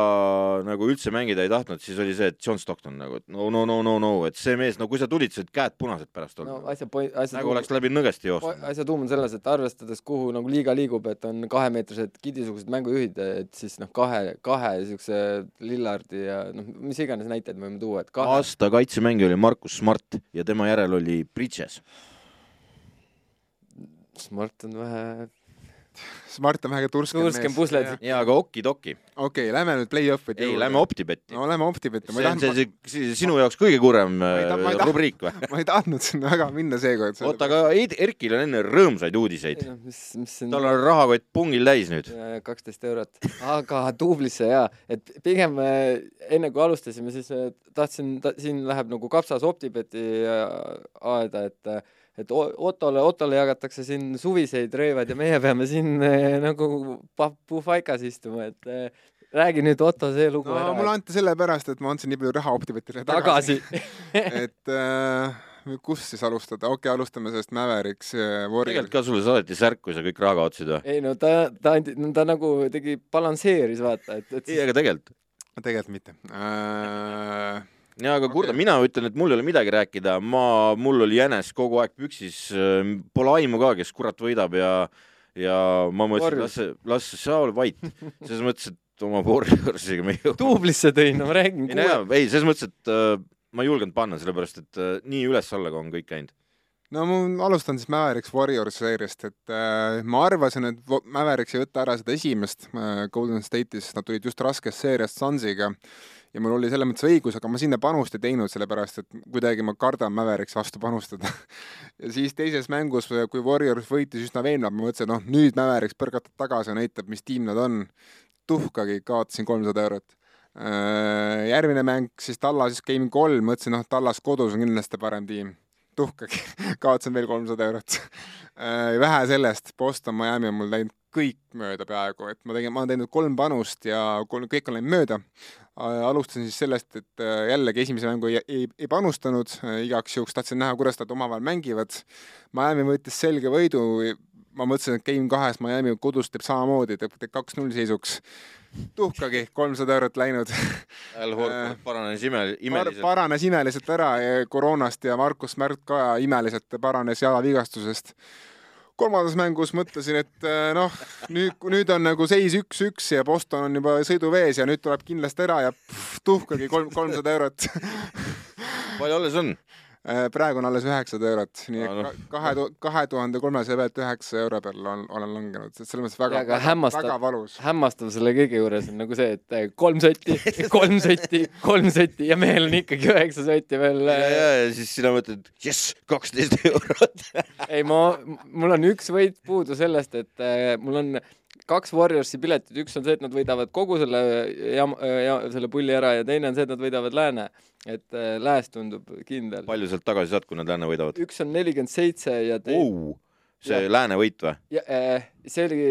nagu üldse mängida ei tahtnud, siis oli see, et John Stockton nagu, et no, no, no, no, no, et see mees, no kui sa tulid, sa olid käed punased pärast olnud no,. asja point, asja nagu tuum, oleks läbi nõgesti jooksnud. asja tuum on selles, et arvestades, kuhu nagu liiga liigub, et on kahemeetrised kidisugused mängujuhid, et siis noh, kahe, kahe niisuguse Lillardi ja noh, mis iganes näiteid me võime tuua, et kahe... aasta kaitsemängija oli Markus Smart ja tema järel oli Bridges. Smart on vähe Smart on väheke turskem, turskem pusled. jaa, aga okidoki. okei okay,, lähme nüüd play-off'i ei, lähme OpTibeti. no lähme OpTibeti. see on see, see, see sinu jaoks kõige kurvem äh, rubriik või? ma ei tahtnud sinna väga minna seekord. oota, aga Erkil on enne rõõmsaid uudiseid. mis, mis siin tal on rahakott pungil täis nüüd. kaksteist eurot. aga duublisse jaa, et pigem äh, enne kui alustasime, siis äh, tahtsin ta,, siin läheb nagu kapsas OpTibeti aeda, et et Otole, Otole jagatakse siin suviseid rõivaid ja meie peame siin äh, nagu pufaikas istuma, et äh, räägi nüüd Otto see lugu no, ära. mulle anti sellepärast, et ma andsin nii palju raha Optivetile tagasi, tagasi. et äh, kust siis alustada, okei okay,, alustame sellest Mavericks Warriors. tegelikult ka sulle saadeti särk, kui sa kõik raha kaotasid või? ei no ta, ta andi, no ta nagu tegi, balansseeris, vaata, et, et ei, aga tegelikult? tegelikult mitte äh jaa, aga kurda okay., mina ütlen, et mul ei ole midagi rääkida, ma, mul oli jänes kogu aeg püksis, pole aimu ka, kes kurat võidab ja ja ma mõtlesin, las see, las sa ole vait, selles mõttes, et oma Warriorsiga me ei jõua. duublisse tõin, no ma räägin. ei, ei, selles mõttes, et äh, ma ei julgenud panna, sellepärast et äh, nii üles-alla on kõik käinud. No ma alustan siis Mavericks Warriors seeriast, et äh, ma arvasin, et Mavericks ei võta ära seda esimest äh, Golden State'is, nad tulid just raskest seeriast Sunsiga ja mul oli selles mõttes õigus, aga ma sinna panust ei teinud, sellepärast et kuidagi ma kardan Mavericks vastu panustada ja siis teises mängus, kui Warriors võitis üsna veenvalt, ma mõtlesin, noh, nüüd Mavericks põrgatab tagasi ja näitab, mis tiim nad on. tuhkagi, kaotasin kolmsada eurot. Äh, järgmine mäng siis Tallas Game kolm, mõtlesin, noh, Tallas kodus on kindlasti parem tiim. tuhkagi kaotasin veel kolmsada eurot. Äh, vähe sellest, Boston, Miami on mul läinud kõik mööda peaaegu, et ma tegin, ma olen teinud kolm panust ja kolm, kõik on läinud mööda. alustasin siis sellest, et äh, jällegi esimese mängu ei, ei, ei panustanud, äh, igaks juhuks tahtsin näha, kuidas nad omavahel mängivad. Miami võttis selge võidu, ma mõtlesin, et Game kahes Miami kodus teeb samamoodi, teeb, teeb kaks-null seisuks. tuhkagi, kolmsada eurot läinud. Al Horford äh, paranes ime, imeliselt Par. paranes imeliselt ära koroonast ja Markus Märt ka imeliselt paranes jalavigastusest kolmandas mängus mõtlesin, et äh, noh, nüüd, nüüd on nagu seis üks-üks ja Boston on juba sõiduvees ja nüüd tuleb kindlasti ära ja pff, tuhkagi kolm, kolmsada eurot palju alles on? Äh, praegu on alles üheksasada eurot, nii et no. kahe, kahe tuhande kolmesaja pealt üheksa euro peale on, olen langenud, et selles mõttes väga, väga, väga valus. hämmastav selle kõige juures on nagu see, et äh, kolm sotti, kolm sotti, kolm sotti ja mehel on ikkagi üheksa sotti veel. ja, ja, ja siis sina mõtled, jess, kaksteist eurot ei, ma, mul on üks võit puudu sellest, et äh, mul on kaks Warriorsi piletit, üks on see, et nad võidavad kogu selle jam-, ja, selle pulli ära ja teine on see, et nad võidavad Lääne. et äh, Lääs tundub kindel. palju sealt tagasi saad, kui nad Lääne võidavad? üks on nelikümmend seitse ja tei- oh, see ja. Lääne võit või? Äh, see oli,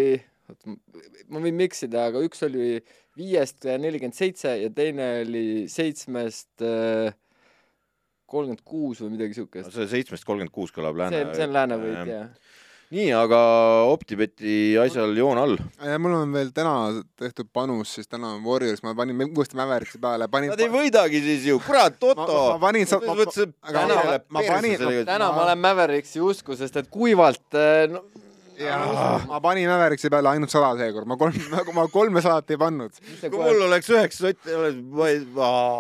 ma võin miksida, aga üks oli viiest nelikümmend seitse ja teine oli seitsmest äh, kolmkümmend kuus või midagi siukest. see seitsmest kolmkümmend kuus kõlab Lääne. see, see on Lääne võit, jah nii, aga OpTibeti asjal joon all. mul on veel täna tehtud panus, siis täna on Warriors, ma panin uuesti Mäveriksi peale, panin. Nad ei võidagi siis ju, kurat, Otto. ma, panin, panin, täna ma olen Mäveriksi usku, sest et kuivalt eh, no, jaa, ma panin Mäveriksi peale ainult sada seekord, ma kolm, ma kolmesadat ei pannud. kui mul oleks üheksa sotti, ma ei,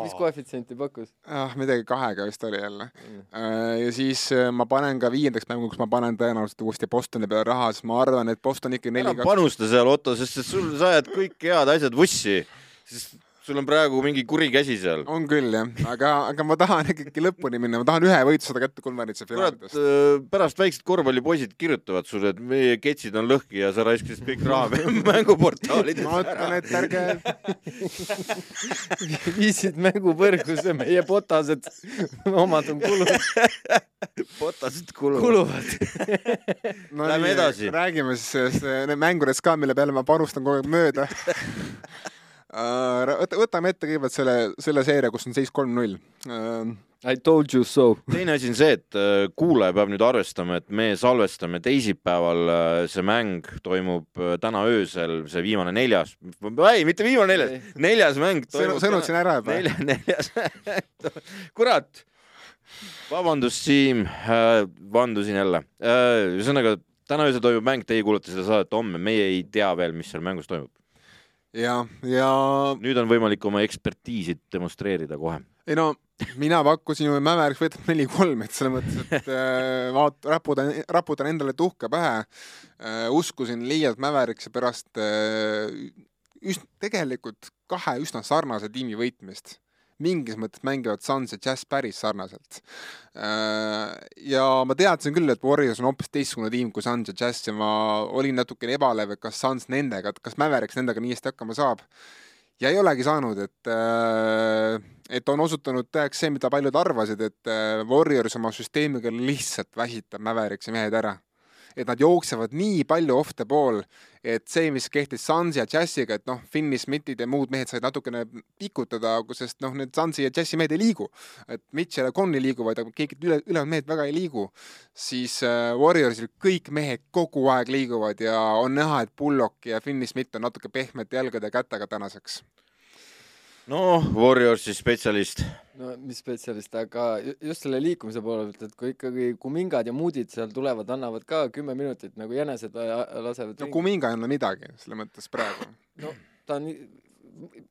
mis koefitsienti pakkus? ah, midagi kahega vist oli jälle mm.. ja siis äh, ma panen ka viiendaks mänguks, ma panen tõenäoliselt uuesti Bostoni peale raha, sest ma arvan, et Boston ikkagi neli kaks. panusta seal, Otto, sest sul, sa ajad kõik head asjad vussi, sest sul on praegu mingi kuri käsi seal. on küll jah, aga, aga ma tahan ikkagi lõpuni minna, ma tahan ühe võitu saada kätte konverentsi finaalidest. Äh, pärast väiksed korvpallipoisid kirjutavad sulle, et meie ketsid on lõhki ja sa raiskasid kõik raha mänguportaalides ma ütlen, et ärge viisid mängupõrgusse meie botased, omad on kulunud botased kuluvad. kuluvad no Lähme edasi. räägime siis mängudest ka, mille peale ma panustan kogu aeg mööda Äh, võtame ette kõigepealt selle, selle seeria, kus on seis kolm-null. Äh, I told you so. teine asi on see, et äh, kuulaja peab nüüd arvestama, et me salvestame teisipäeval, see mäng toimub täna öösel, see viimane neljas, ei, mitte viimane neljas, neljas mäng toimub. sõnutasin ära juba. nelja, neljas kurat. vabandust, Siim, vandusin jälle. ühesõnaga, täna öösel toimub mäng, teie kuulate seda saadet homme, meie ei tea veel, mis seal mängus toimub ja, ja nüüd on võimalik oma ekspertiisi demonstreerida kohe. ei no mina pakkusin ju Mäveriks võtab neli-kolm, et selles mõttes, et äh, vaat-, raputan, raputan endale tuhka pähe äh,. uskusin liialt Mäveriksi pärast äh, üs-, tegelikult kahe üsna sarnase tiimi võitmist mingis mõttes mängivad Suns ja Jazz päris sarnaselt. Äh, ja ma teadsin küll, et Warriors on hoopis teistsugune tiim kui Suns ja Jazz ja ma olin natukene ebalev, et kas Suns nendega, kas Mavericks nendega nii hästi hakkama saab. ja ei olegi saanud, et äh, et on osutunud tõeks see, mida paljud arvasid, et äh, Warriors oma süsteemiga lihtsalt väsitab Mavericksi mehed ära et nad jooksevad nii palju off the ball, et see, mis kehtis Sunsi ja Jazziga, et noh, Finney Smithid ja muud mehed said natukene pikutada, sest noh, need Sunsi ja Jazzi mehed ei liigu. et Mitchell ja Conley liiguvad, aga keegi üle, ülejäänud mehed väga ei liigu. siis äh, Warriorsil kõik mehed kogu aeg liiguvad ja on näha, et Bullock ja Finney Smith on natuke pehmete jalgade ja kätega tänaseks noh, Warriorsi spetsialist. no mis spetsialist, aga just selle liikumise poole pealt, et kui ikkagi Kumingad ja Moodid seal tulevad, annavad ka kümme minutit nagu jänesed lasevad. no Kuminga ei anna midagi selles mõttes praegu. no ta on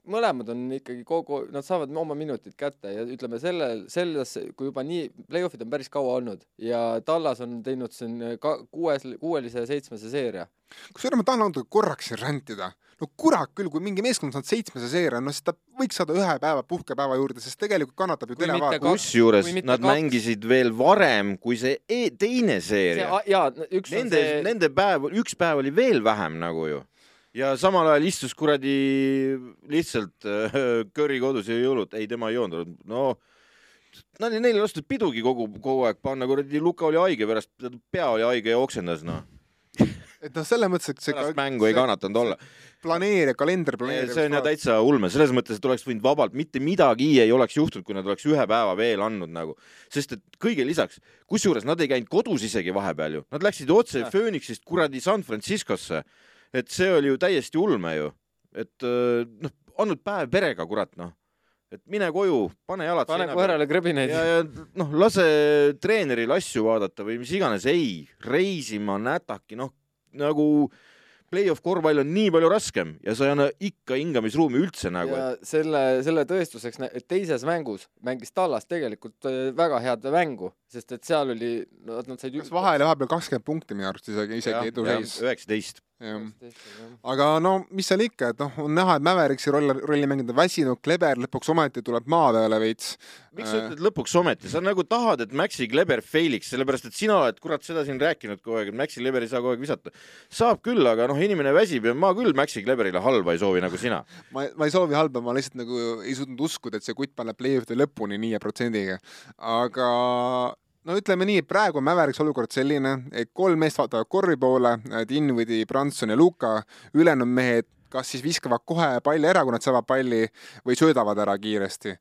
mõlemad on ikkagi kogu, nad saavad oma minutid kätte ja ütleme sellel, selles, kui juba nii, play-off'id on päris kaua olnud ja Tallas on teinud siin ka kuues, kuuelise ja seitsmese seeria. kusjuures ma tahan natuke korraks siin rändida. no kurat küll, kui mingi meeskond on saanud seitsmese seeria, no siis ta võiks saada ühe päeva puhkepäeva juurde, sest tegelikult kannatab ju televaataja. kusjuures nad kaks. mängisid veel varem kui see e teine seeria. jaa, üks nende, see... nende päev, üks päev oli veel vähem nagu ju ja samal ajal istus kuradi lihtsalt äh, Curry kodus ja jõulud, ei tema ei joonud, no neil ei lastud pidugi kogu, kogu aeg panna, kuradi Luka oli haige pärast, pea oli haige ja oksendas noh. et noh, selles mõttes, et see pärast mängu ei kannatanud olla. planeerija, kalender planeerib. see on jah täitsa ulme, selles mõttes, et oleks võinud vabalt, mitte midagi ei oleks juhtunud, kui nad oleks ühe päeva veel andnud nagu, sest et kõige lisaks, kusjuures nad ei käinud kodus isegi vahepeal ju, nad läksid otse Phoenixist kuradi San Franciscosse et see oli ju täiesti ulme ju, et äh, noh, olnud päev perega, kurat noh, et mine koju, pane jalad pane koerale krõbineid. ja, ja noh, lase treeneril asju vaadata või mis iganes, ei, reisima nätaki, noh nagu play-off korvpall on nii palju raskem ja sa ei anna ikka hingamisruumi üldse nagu. ja et... selle, selle tõestuseks, et teises mängus mängis Tallas tegelikult äh, väga head mängu, sest et seal oli, nad said. kas vahele vahepeal kakskümmend punkti minu arust isegi, isegi eduseis? üheksateist aga no mis seal ikka, et noh, on näha, et Mäveriksi roll, rollimängijad on väsinud, Kleber lõpuks ometi tuleb maa peale veits. miks sa ütled lõpuks ometi, sa nagu tahad, et Maxi Kleber failiks, sellepärast et sina oled kurat seda siin rääkinud kogu aeg, et Maxi Kleber ei saa kogu aeg visata. saab küll, aga noh, inimene väsib ja ma küll Maxi Kleberile halba ei soovi nagu sina. ma, ma ei soovi halba, ma lihtsalt nagu ei suutnud uskuda, et see kutt paneb play-off'i lõpuni nii ja protsendiga. aga no ütleme nii, praegu on Mäveriks olukord selline, et kolm meest vaatavad korvi poole, Dinwiddie, Branson ja Luka, ülejäänud mehed kas siis viskavad kohe palli ära, kui nad saavad palli, või söödavad ära kiiresti.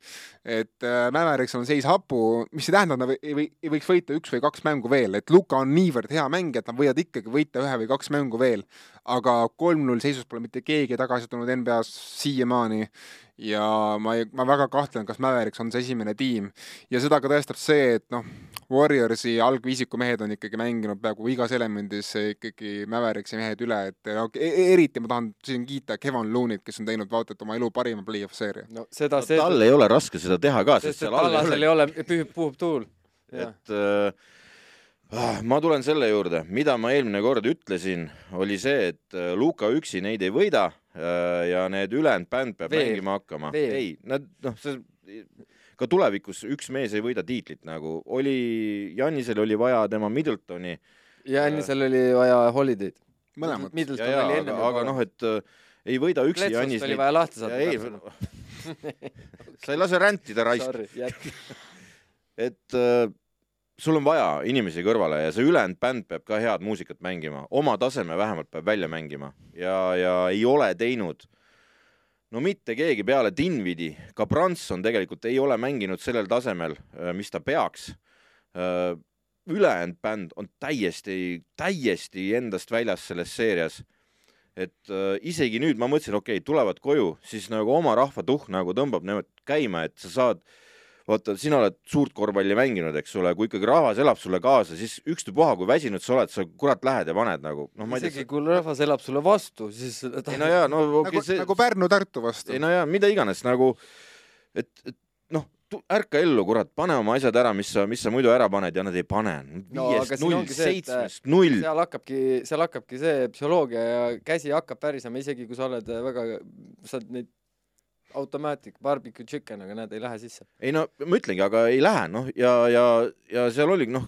et äh, Mäveriks on seis hapu, mis ei tähenda, et nad ei, või, ei võiks võita üks või kaks mängu veel, et Luka on niivõrd hea mängija, et nad võivad ikkagi võita ühe või kaks mängu veel. Aga kolm-null seisus pole mitte keegi tagasi tulnud NBA-s siiamaani ja ma ei, ma väga kahtlen, kas Mäveriks on see esimene tiim ja seda ka tõestab see, et noh, Warriorsi algviisiku mehed on ikkagi mänginud peaaegu igas elemendis ikkagi Mäveriksi mehed üle, et no, e, e eriti ma tahan siin kiita Kevin Loonit, kes on teinud vaata et oma elu parima play-off seeria. no seda no, tal ei ole raske seda teha ka, sest seal all ei ole, ei ole, puhub, tuul. et äh, ma tulen selle juurde, mida ma eelmine kord ütlesin, oli see, et äh, Luka üksi neid ei võida äh, ja need ülejäänud bänd peab Veel. mängima hakkama. ei, nad noh, see ka tulevikus üks mees ei võida tiitlit nagu, oli, Jannisel oli vaja tema Middletoni. Jannisel äh, oli vaja Holiday'd. mõlemad. Middleton ja, oli enne. aga noh, et äh, ei võida üksi Jannis. oli vaja lahti saada. sa ei lase rändida raisk. et äh, sul on vaja inimesi kõrvale ja see ülejäänud bänd peab ka head muusikat mängima, oma taseme vähemalt peab välja mängima ja, ja ei ole teinud no mitte keegi peale Dinvidi, ka Branson tegelikult ei ole mänginud sellel tasemel, äh, mis ta peaks. Äh, ülejäänud bänd on täiesti, täiesti endast väljas selles seerias. et äh, isegi nüüd ma mõtlesin, okei okay,, tulevad koju, siis nagu oma rahva tuhk nagu tõmbab nemad käima, et sa saad äh, vaata, sina oled suurt korvpalli mänginud, eks ole, kui ikkagi rahvas elab sulle kaasa, siis ükstapuha, kui väsinud sa oled, sa kurat lähed ja paned nagu noh, ma ei tea. isegi kui rahvas elab sulle vastu, siis ei no jaa, no okay, nagu, see... nagu Pärnu-Tartu vastu. ei no jaa, mida iganes nagu, et, et noh, ärka ellu, kurat, pane oma asjad ära, mis sa, mis sa muidu ära paned ja nad ei pane. viiest no, null, seitsmest null. seal hakkabki, seal hakkabki see psühholoogia ja käsi hakkab pärisema, isegi kui sa oled väga, sa oled neid Automatic barbecue chicken, aga näed, ei lähe sisse. ei no ma ütlengi, aga ei lähe, noh, ja, ja, ja seal oligi, noh,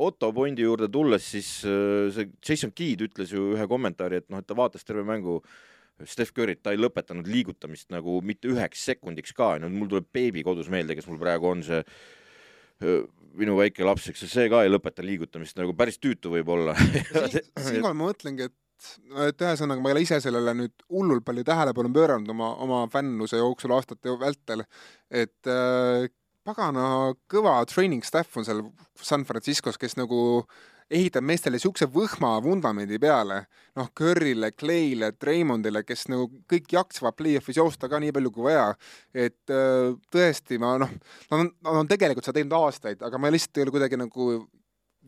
Otto Pointi juurde tulles, siis äh, see Jason Keed ütles ju ühe kommentaari, et noh, et ta vaatas terve mängu Steph Curry't, ta ei lõpetanud liigutamist nagu mitte üheks sekundiks ka, no mul tuleb beebi kodus meelde, kes mul praegu on see minu väike laps, eks see ka ei lõpeta liigutamist, nagu päris tüütu võib olla. siinkohal ma mõtlengi, et, et ühesõnaga ma ei ole ise sellele nüüd hullult palju tähelepanu pööranud oma, oma fännluse jooksul aastate vältel, et äh, pagana kõva training staff on seal San Franciscos, kes nagu ehitab meestele siukse võhma vundamendi peale, noh, Curry'le, Clay'le, Draymondile, kes nagu kõik jaksavad play-off'is joosta ka nii palju kui vaja. et äh, tõesti, ma noh, nad on, nad on tegelikult seda teinud aastaid, aga ma lihtsalt ei ole kuidagi nagu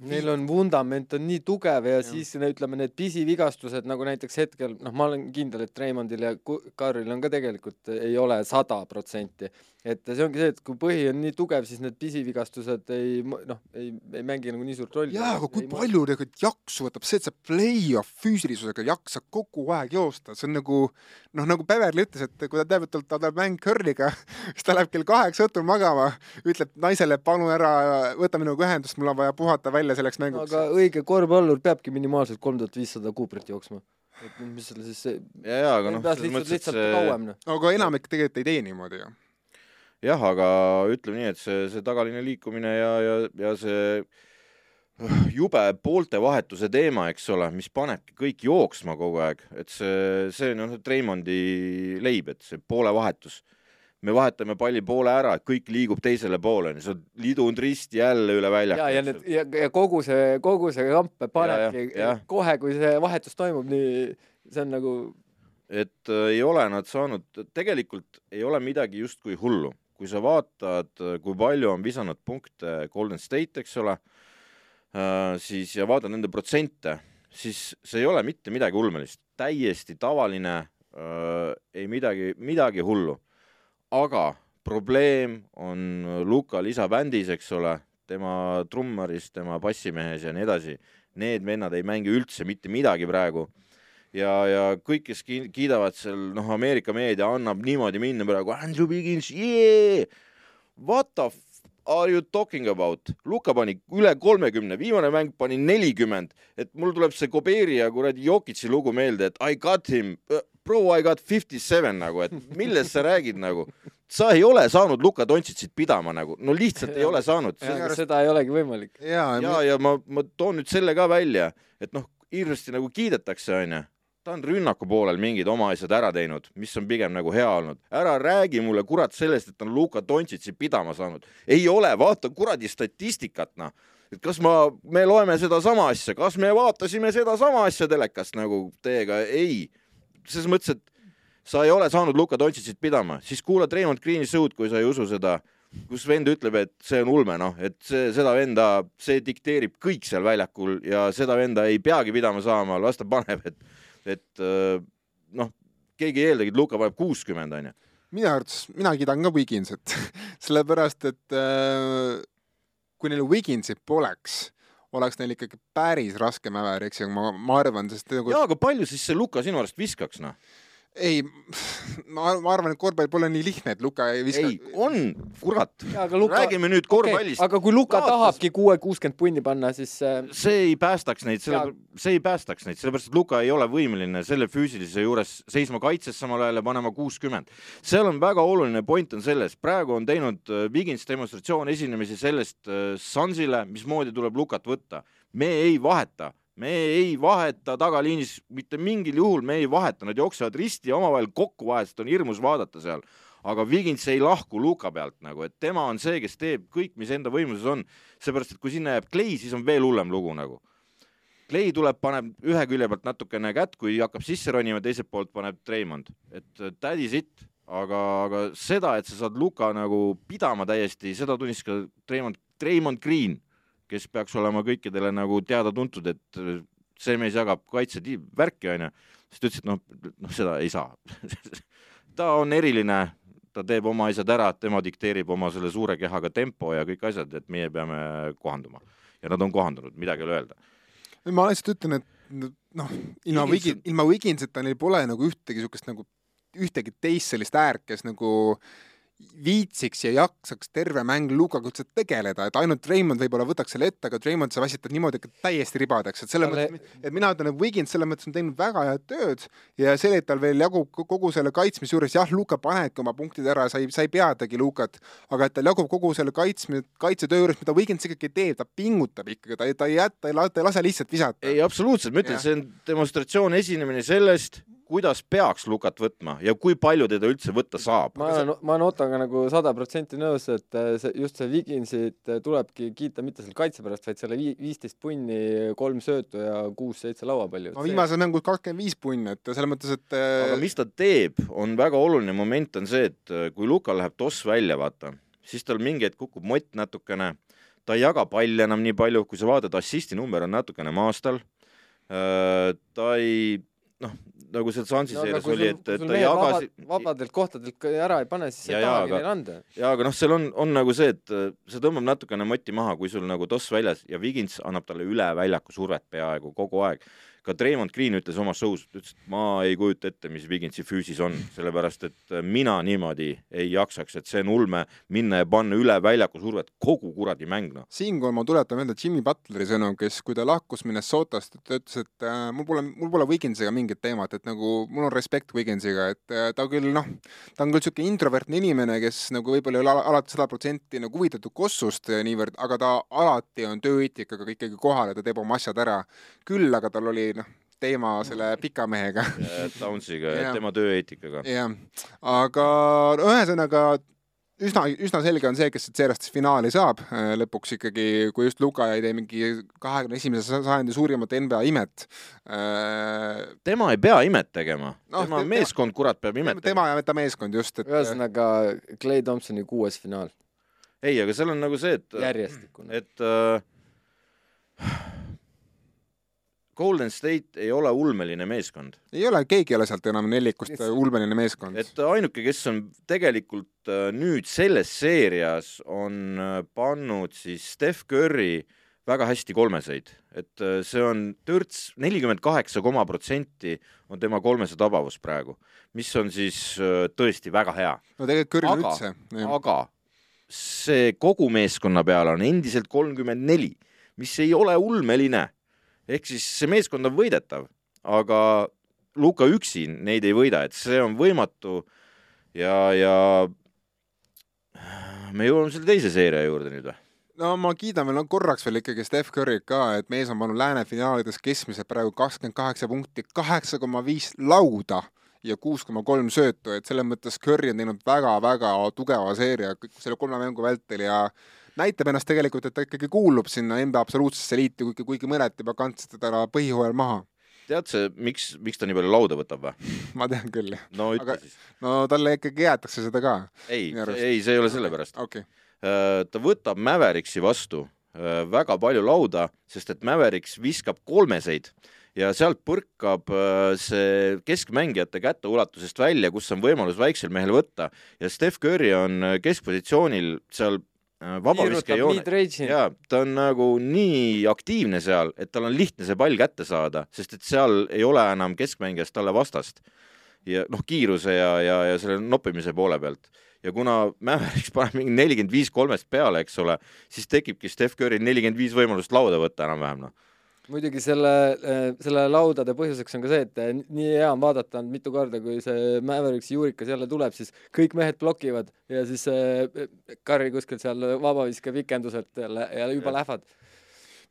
Neil on vundament on nii tugev ja, ja siis ütleme need pisivigastused nagu näiteks hetkel noh, ma olen kindel, et Raymondil ja Karlil on ka tegelikult ei ole sada protsenti. Et see ongi see, et kui põhi on nii tugev, siis need pisivigastused ei noh, ei, ei mängi nagu nii suurt rolli. jaa, aga kui palju tegelikult jaksu võtab see, et sa play-off füüsilisusega jaksad kogu aeg joosta, see on nagu noh, nagu Beverly ütles, et kui ta teab, et tal tuleb mäng Curry'ga, siis ta läheb kell kaheksa õhtul magama, ütleb naisele, palun ära võta minuga ühendust, mul on vaja puhata välja selleks mänguks. aga õige korvpallur peabki minimaalselt kolm tuhat viissada kuuprit jooksma. et mis selle siis, ja, ja aga noh, selles lihtsalt, mõttes, et lihtsalt see kauem noh. aga enamik tegelikult ei tee niimoodi ju. jah, aga ütleme nii, et see, see tagaline liikumine ja, ja, ja see uh, jube poolte vahetuse teema, eks ole, mis panebki kõik jooksma kogu aeg, et see, see on noh, Treimondi leib, et see poole vahetus. me vahetame palli poole ära, et kõik liigub teisele poole, sa oled lidunud risti jälle üle väljaku. ja, ja need ja, ja kogu see, kogu see kamp panebki kohe, kui see vahetus toimub, nii see on nagu et äh, ei ole nad saanud, tegelikult ei ole midagi justkui hullu, kui sa vaatad, kui palju on visanud punkte Golden State, eks ole äh,, siis ja vaatad nende protsente, siis see ei ole mitte midagi ulmelist, täiesti tavaline äh,, ei midagi, midagi hullu. aga probleem on Luka lisabändis, eks ole, tema trummaris, tema bassimehes ja nii edasi. Need vennad ei mängi üldse mitte midagi praegu ja, ja kõik, kes ki- kiidavad seal, noh, Ameerika meedia annab niimoodi minna praegu, Andrew Wiggins, yeah! What the f- are you talking about? Luka pani üle kolmekümne, viimane mäng pani nelikümmend, et mul tuleb see Koberi ja kuradi Jokitsi lugu meelde, et I got him, bro I got fifty seven nagu, et millest sa räägid nagu. sa ei ole saanud Luka Dontšitsit pidama nagu, no lihtsalt ei ole saanud. seda ei olegi võimalik. jaa, ja, ja ma, ma toon nüüd selle ka välja, et noh, hirmsasti nagu kiidetakse, onju. Ta on rünnaku poolel mingid oma asjad ära teinud, mis on pigem nagu hea olnud. ära räägi mulle kurat sellest, et on Luka Dontšitsi pidama saanud. ei ole, vaata kuradi statistikat, noh. et kas ma, me loeme sedasama asja, kas me vaatasime sedasama asja telekast nagu teiega, ei. selles mõttes, et sa ei ole saanud Luka Dontšitsit pidama, siis kuula Raymond Greeni show'd, kui sa ei usu seda kus vend ütleb, et see on ulme, noh, et see, seda venda, see dikteerib kõik seal väljakul ja seda venda ei peagi pidama saama, las ta paneb, et, et äh, noh, keegi ei eeldagi, et Luka paneb kuuskümmend, onju. minu arvates, mina kiidan ka Wigginsit, sellepärast et äh, kui neil Wigginsit poleks, oleks neil ikkagi päris raske mäver, eks ju, ma, ma arvan, sest nagu jaa, aga palju siis see Luka sinu arust viskaks, noh? Ei, ma, ma arvan, et korvpall pole nii lihtne, et Luka ei viska ei, on, kurat. aga Luka, räägime nüüd korvpallist aga kui Luka Vaatas- tahabki kuue, kuuskümmend punni panna, siis äh, see ei päästaks neid, selle see ei päästaks neid, sellepärast et Luka ei ole võimeline selle füüsilise juures seisma kaitses samal ajal ja panema kuuskümmend. seal on väga oluline point on selles, praegu on teinud äh, Wigins demonstratsioon esinemisi sellest äh, Sunsile, mismoodi tuleb Lukat võtta. me ei vaheta, me ei vaheta tagaliinis mitte mingil juhul, me ei vaheta, nad jooksevad risti ja omavahel kokku vahest, on hirmus vaadata seal. Aga Wigins ei lahku Luka pealt nagu, et tema on see, kes teeb kõik, mis enda võimuses on, seepärast et kui sinna jääb Clay, siis on veel hullem lugu nagu. Clay tuleb, paneb ühe külje pealt natukene kätt, kui hakkab sisse ronima, teiselt poolt paneb Treimond, et that is it, aga, aga seda, et sa saad Luka nagu pidama täiesti, seda tunnistas ka Treimond, Treimond Green, kes peaks olema kõikidele nagu teada-tuntud, et äh, see mees jagab kaitsevärki, onju, siis ta ütles, et noh, noh seda ei saa ta on eriline, ta teeb oma asjad ära, tema dikteerib oma selle suure kehaga tempo ja kõik asjad, et meie peame kohanduma. ja nad on kohandunud, midagi ei ole öelda. ma lihtsalt ütlen, et noh, ilma Wigin ilma Wigginsita neil pole nagu ühtegi siukest nagu, ühtegi teist sellist äärt, kes nagu viitsiks ja jaksaks terve mäng Lukaga üldse tegeleda, et ainult Raymond võib-olla võtaks selle ette, aga Raymond sa vassitad niimoodi ikka täiesti ribadeks, et selles Talle- mõttes, et mina ütlen, et Wiggins selles mõttes on teinud väga head tööd ja see, et tal veel jagub ko- kogu selle kaitsmise juures, jah, Luka panebki oma punktid ära, sa ei, sa ei peatagi Lukat, aga et tal jagub kogu selle kaitsme, kaitsetöö juures, mida Wiggins ikkagi teeb, ta pingutab ikkagi, ta ei, ta ei jäta, ta ei lase lihtsalt visata. ei, absoluutselt, ma ütlen, see on demonstratsioon, esinemine sellest, kuidas peaks Lukat võtma ja kui palju teda üldse võtta saab. ma olen, ma olen Ottoga nagu sada protsenti nõus, et äh, see just see Viginsit äh, tulebki kiita mitte selle kaitse pärast, vaid selle vii- viisteist punni, kolm söötu ja kuus-seitse lauapalli. no viimases mängus kakskümmend viis punni, et selles mõttes, et aga mis ta teeb, on väga oluline moment on see, et äh, kui Luka läheb toss välja, vaata, siis tal mingi hetk kukub mott natukene, ta ei jaga palli enam nii palju, kui sa vaatad, assisti number on natukene maas tal. ta ei, noh, nagu seal Sansi no seeres kui oli, et et ta jagas vabad, vabadelt kohtadelt ära ei pane, siis sa ei tahagi neile anda. jaa, aga noh, seal on, on nagu see, et äh, see tõmbab natukene moti maha, kui sul nagu toss väljas ja Wigins annab talle üle väljaku survet peaaegu kogu aeg. Ka Treimond Green ütles oma show's, ütles, et ma ei kujuta ette, mis Wiginsi füüsis on, sellepärast et äh, mina niimoodi ei jaksaks, et see on ulme minna ja panna üle väljaku survet kogu kuradi mäng, noh. siinkohal ma tuletan meelde Jimmy Butleri sõnu, kes, kui ta lahkus Minnesotast, ta ütles, et äh, mul pole, mul pole Wigginsiga mingit teemat, et nagu mul on respekt Wigginsiga, et äh, ta küll noh, ta on küll niisugune introvertne inimene, kes nagu võib-olla ei ole ala- alati sada protsenti nagu huvitatud kossust niivõrd, aga ta alati on tööeetikaga ikkagi kohal ja ta teeb oma asjad ära. küll aga tal oli noh, teema selle pika mehega Downsiga ja tema tööeetikaga. jah, aga no ühesõnaga üsna, üsna selge on see, kes siis finaali saab äh, lõpuks ikkagi, kui just Luka ei tee mingi kahekümne esimese sajandi suurimat NBA imet. tema ei pea imet tegema no,, tema te- meeskond, kurat, peab imet tegema. tema ja ta meeskond just, et ühesõnaga Clay Thompsoni kuues finaal, ei, aga seal on nagu see, et järjestikune. et äh, Golden State ei ole ulmeline meeskond, ei ole, keegi ei ole sealt enam nelikust äh, ulmeline meeskond. et ainuke, kes on tegelikult äh, nüüd selles seerias, on äh, pannud siis Steph Curry väga hästi kolmeseid, et äh, see on törts nelikümmend kaheksa koma protsenti on tema kolmese tabavus praegu, mis on siis tõesti väga hea, no tegelikult Curry'l aga- üldse. aga see kogu meeskonna peale on endiselt kolmkümmend neli, mis ei ole ulmeline ehk siis see meeskond on võidetav, aga Luka üksi neid ei võida, et see on võimatu ja, ja me jõuame selle teise seeria juurde nüüd või? no ma kiidan veel no, korraks veel ikkagi Steph Curry't ka, et mees on pannud lääne finaalides keskmiselt praegu kakskümmend kaheksa punkti, kaheksa koma viis lauda ja kuus koma kolm söötu, et selles mõttes Curry on teinud väga-väga tugeva seeria selle kolme mängu vältel ja näitab ennast tegelikult, et ta ikkagi kuulub sinna NBA absoluutsesse liitu, kuigi, kuigi mõned juba kandsid teda põhihooajal maha. tead sa, miks, miks ta nii palju lauda võtab või? ma tean küll, jah. no ütle Aga- siis. no talle ikkagi jäetakse seda ka. ei ei, see ei ole sellepärast. okei okay., ta võtab Mäveriksi vastu äh, väga palju lauda, sest et Mäveriks viskab kolmeseid ja sealt põrkab äh, see keskmängijate käteulatusest välja, kus on võimalus väiksel mehel võtta ja Steph Curry on äh, keskpositsioonil seal äh, vabaviskejoone mid-range'i. jaa, ta on nagu nii aktiivne seal, et tal on lihtne see pall kätte saada, sest et seal ei ole enam keskmängijast talle vastast. ja noh, kiiruse ja, ja, ja selle noppimise poole pealt. ja kuna Mäveriks paneb mingi nelikümmend viis kolmest peale, eks ole, siis tekibki Steph Curry'l nelikümmend viis võimalust lauda võtta enam-vähem, noh. Muidugi selle, selle laudade põhjuseks on ka see, et eh, nii hea on vaadata on mitu korda, kui see Mäveriksi juurikas jälle tuleb, siis kõik mehed blokivad ja siis äh, Curry kuskil seal vabaviske pikenduselt jälle ja juba lähevad.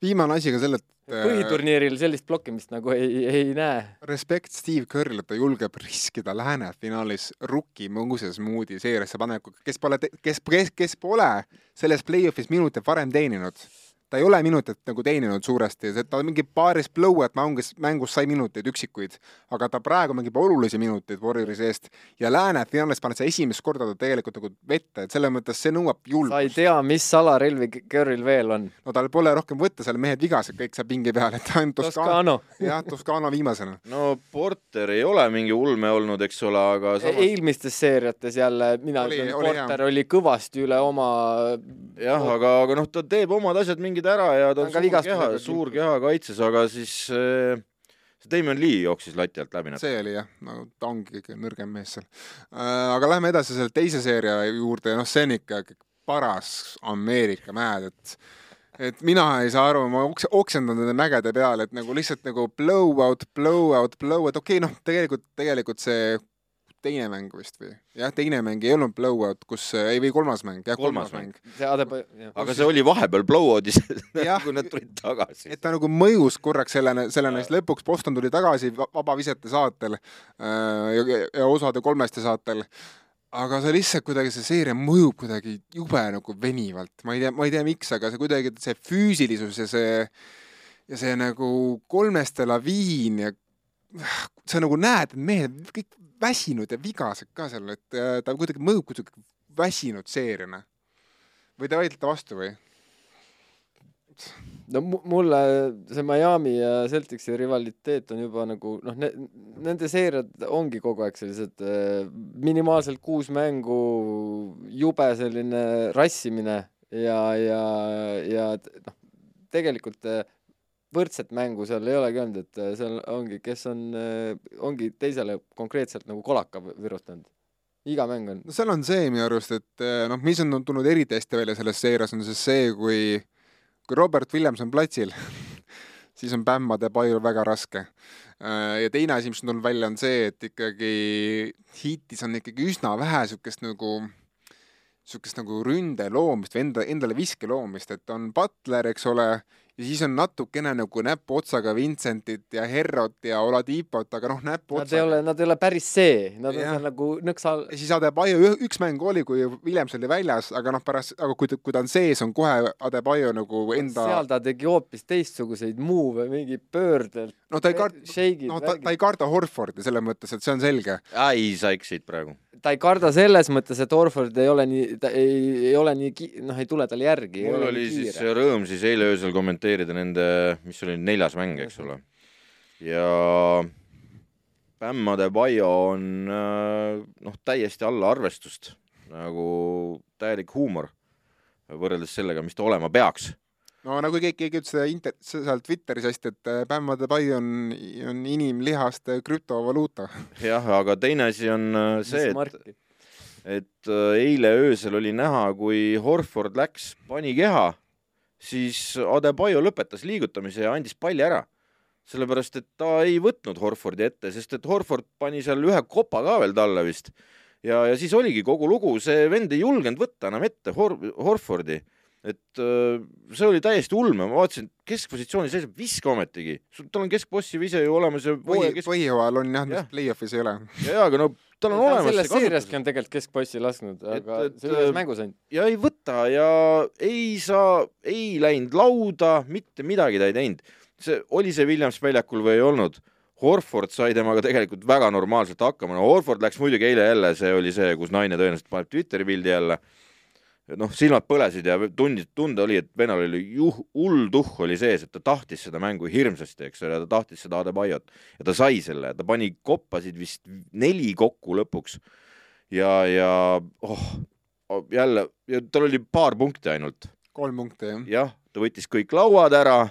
viimane asi ka selle, et äh, põhiturniiril sellist blokkimist nagu ei, ei näe. respekt Steve Curry'le, et ta julgeb riskida lääne finaalis rookie Moses Moody seeriasse panekuga, kes pole, kes, kes, kes pole selles play-off'is minuteid varem teeninud. Ta ei ole minutit nagu teeninud suuresti, ta mingi paaris blowout mängus, mängus sai minuteid üksikuid, aga ta praegu mängib olulisi minuteid Warriorsi eest ja lääne finaalis paned sa esimest korda ta tegelikult nagu vette, et selles mõttes see nõuab sa ei julgust. tea, mis salarelvi Curryl veel on. no tal pole rohkem võtta, seal mehed vigased kõik seal pingi peal, et ainult Toscano, Toscano. jah, Toscano viimasena no Porter ei ole mingi ulme olnud, eks ole, aga samas eelmistes seeriates jälle mina Oli- ütlen, oli Porter oli kõvasti üle oma jah, aga, aga noh, ta teeb omad asjad mingid ära ja ta on Aga suur keha, suur keha kaitses, aga siis äh, see Damon Lee jooksis lati alt läbi. see oli jah, no ta ongi kõige nõrgem mees seal. aga lähme edasi selle teise seeria juurde ja noh, see on ikka paras Ameerika mäed, et et mina ei saa aru, ma oks-, oksendan nende mägede peal, et nagu lihtsalt nagu blowout, blowout, blowout, okei okay,, noh, tegelikult, tegelikult see teine mäng vist või? jah, teine mäng ei olnud blowout, kus, ei või kolmas mäng, jah, kolmas, Kolmas mäng, mäng. see Adebayo, jah. aga see oli vahepeal blowout'is, kui nad tulid tagasi et. ta nagu mõjus korraks sellena, sellena, siis lõpuks Boston tuli tagasi va- vabavisete saatel äh, ja, ja osade kolmeste saatel. aga see lihtsalt kuidagi, see seeria mõjub kuidagi jube nagu venivalt, ma ei tea, ma ei tea, miks, aga see kuidagi, see füüsilisus ja see ja see nagu kolmeste laviin ja sa nagu näed, et mehed kõik väsinud ja vigased ka seal, et äh, ta kuidagi mõjub kuidagi väsinud seeriana. või te vaidlete vastu või? no mu- mulle see Miami ja Celticsi rivaliteet on juba nagu noh ne,, nende seeriad ongi kogu aeg sellised äh, minimaalselt kuus mängu, jube selline rassimine ja, ja, ja noh, tegelikult äh, võrdset mängu seal ei olegi olnud, et äh, seal ongi, kes on, ongi teisele konkreetselt nagu kolaka vi- virutanud. iga mäng on no seal on see minu arust, et eh, noh, mis on tulnud eriti hästi välja selles seerias, on siis see, kui, kui Robert Williams on platsil, siis on pämmade pajul väga raske. ja teine asi, mis on tulnud välja, on see, et ikkagi hitis on ikkagi üsna vähe niisugust nagu niisugust nagu ründe loomist või enda, endale viske loomist, et on Butler, eks ole, ja siis on natukene nagu näpuotsaga Vincentit ja Herrot ja Oladipot, aga noh, Nad ei näpuotsaga ole, nad ei ole päris see, nad on Jah. seal nagu nõksa all ja siis Adebayo üks mäng oli, kui Williams oli väljas, aga noh, pärast, aga kui ta, kui ta on sees, on kohe Adebayo nagu enda, seal ta tegi hoopis teistsuguseid move'e, mingi pöördelt, no ta ei shake'id, noh, ta, ta ei karda Horfordi selles mõttes, et see on selge. ei, sa eksisid praegu. Ta ei karda selles mõttes, et Orford ei ole nii, ta ei, ei ole nii ki-, noh, ei tule tal järgi. mul oli siis rõõm siis eile öösel kommenteerida nende, mis oli neljas mäng, eks ole. ja Bam Adebayo on äh, noh, täiesti alla arvestust, nagu täielik huumor võrreldes sellega, mis ta olema peaks. No nagu keegi, keegi ütles seda inter-, seal Twitteris hästi, et äh, Bam Adebayo on, on inimlihast krüptovaluuta. jah, aga teine asi on äh, see, et et äh, eile öösel oli näha, kui Horford läks, pani keha, siis Adebayo lõpetas liigutamise ja andis palli ära. sellepärast, et ta ei võtnud Horfordi ette, sest et Horford pani seal ühe kopa ka veel talle vist. ja, ja siis oligi kogu lugu, see vend ei julgenud võtta enam ette Hor-, Horfordi. Et äh, see oli täiesti ulme, ma vaatasin, keskpositsioonis seisab, viska ometigi. tal on keskbossi vise ju olemas ja kesk-, põhjooajal on jah, jah., play-off'is ei ole. ja, ja aga no tal on olemas sellest see seeriastki on tegelikult keskbossi lasknud, aga et, see ühes äh, mängus ainult. ja ei võta ja ei saa, ei läinud lauda, mitte midagi ta ei teinud. see, oli see Williams väljakul või ei olnud, Horford sai temaga tegelikult väga normaalselt hakkama, no Horford läks muidugi eile jälle, see oli see, kus naine tõenäoliselt paneb Twitteri pildi jälle. noh, silmad põlesid ja tundis, tunda oli, et venel oli juh-, hull tuhh oli sees, et ta tahtis seda mängu hirmsasti, eks ole, ta tahtis seda Adebayot. Ja ta sai selle, ta pani koppasid vist neli kokku lõpuks. Ja, ja oh, jälle, tal oli paar punkti ainult. Kolm punkti jah. jah, ta võttis kõik lauad ära,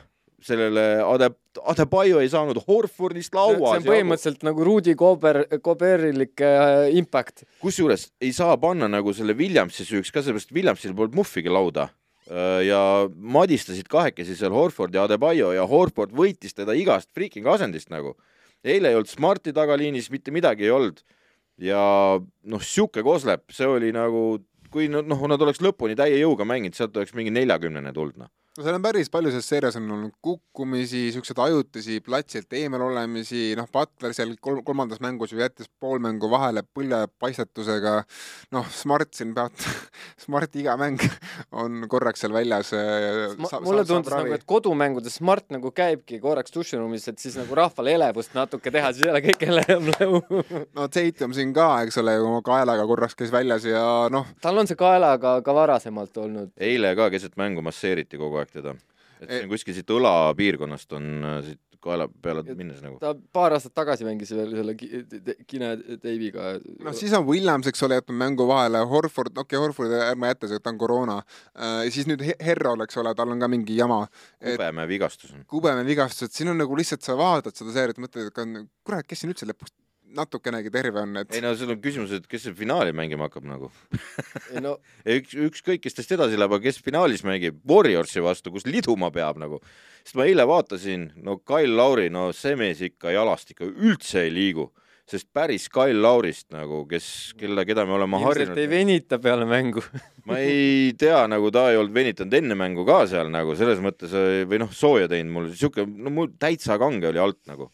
sellele Ade-, Adebayo ei saanud Horfordist see lauas on. põhimõtteliselt nagu Rudi Kober, Koberilik äh, impact. kusjuures ei saa panna nagu selle Williamsi süüks ka, sellepärast Williamsil polnud muhvigi lauda. ja madistasid kahekesi seal Horford ja Adebayo ja Horford võitis teda igast freaking asendist nagu. eile ei olnud Smarti tagaliinis, mitte midagi ei olnud. ja noh, sihuke koslep, see oli nagu, kui noh, nad oleks lõpuni täie jõuga mänginud, sealt oleks mingi neljakümnene tulnud noh. No seal on päris palju selles seerias on olnud kukkumisi, siukseid ajutisi platsilt eemal olemisi, noh, Butler seal kolm, kolmandas mängus ju jättis pool mängu vahele põllepaistetusega, noh, Smart siin peab, Smart iga mäng on korraks seal väljas. mulle tundus nagu, et kodumängudes Smart nagu käibki korraks duširuumis, et siis nagu rahvale elevust natuke teha, siis jälle kõik eleb nagu. no Tatum siin ka, eks ole, oma kaelaga korraks käis väljas ja noh, tal on see kaelaga ka varasemalt olnud. eile ka keset mängu masseeriti kogu aeg teda. et E- siin kuskil siit õlapiirkonnast on äh, siit kaela peale minnes nagu. ta paar aastat tagasi mängis veel selle kine teibiga. noh, siis on Williams, eks ole, jätnud mängu vahele, Horford, okei okay,, Horford ärme jäta seda, ta on koroona uh,. siis nüüd He- Herrol, eks ole, tal on ka mingi jama. et kubeme vigastus on. kubeme vigastused, siin on nagu lihtsalt sa vaatad seda seeriat, mõtled, et kurat, kes siin üldse lõpuks natukenegi terve on, et ei no seal on küsimus, et kes see finaali mängima hakkab nagu. ei no üks, ükskõik, kes tast edasi läheb, aga kes finaalis mängib Warriorsi vastu, kus liduma peab nagu. sest ma eile vaatasin, no Kyle Lauri, no see mees ikka jalast ikka üldse ei liigu, sest päris Kyle Laurist nagu, kes, kelle, keda me oleme ilmselt ei harjunud, venita peale mängu. ma ei tea, nagu ta ei olnud venitanud enne mängu ka seal nagu selles mõttes või noh, sooja teinud mul siuke, no mul täitsa kange oli alt nagu.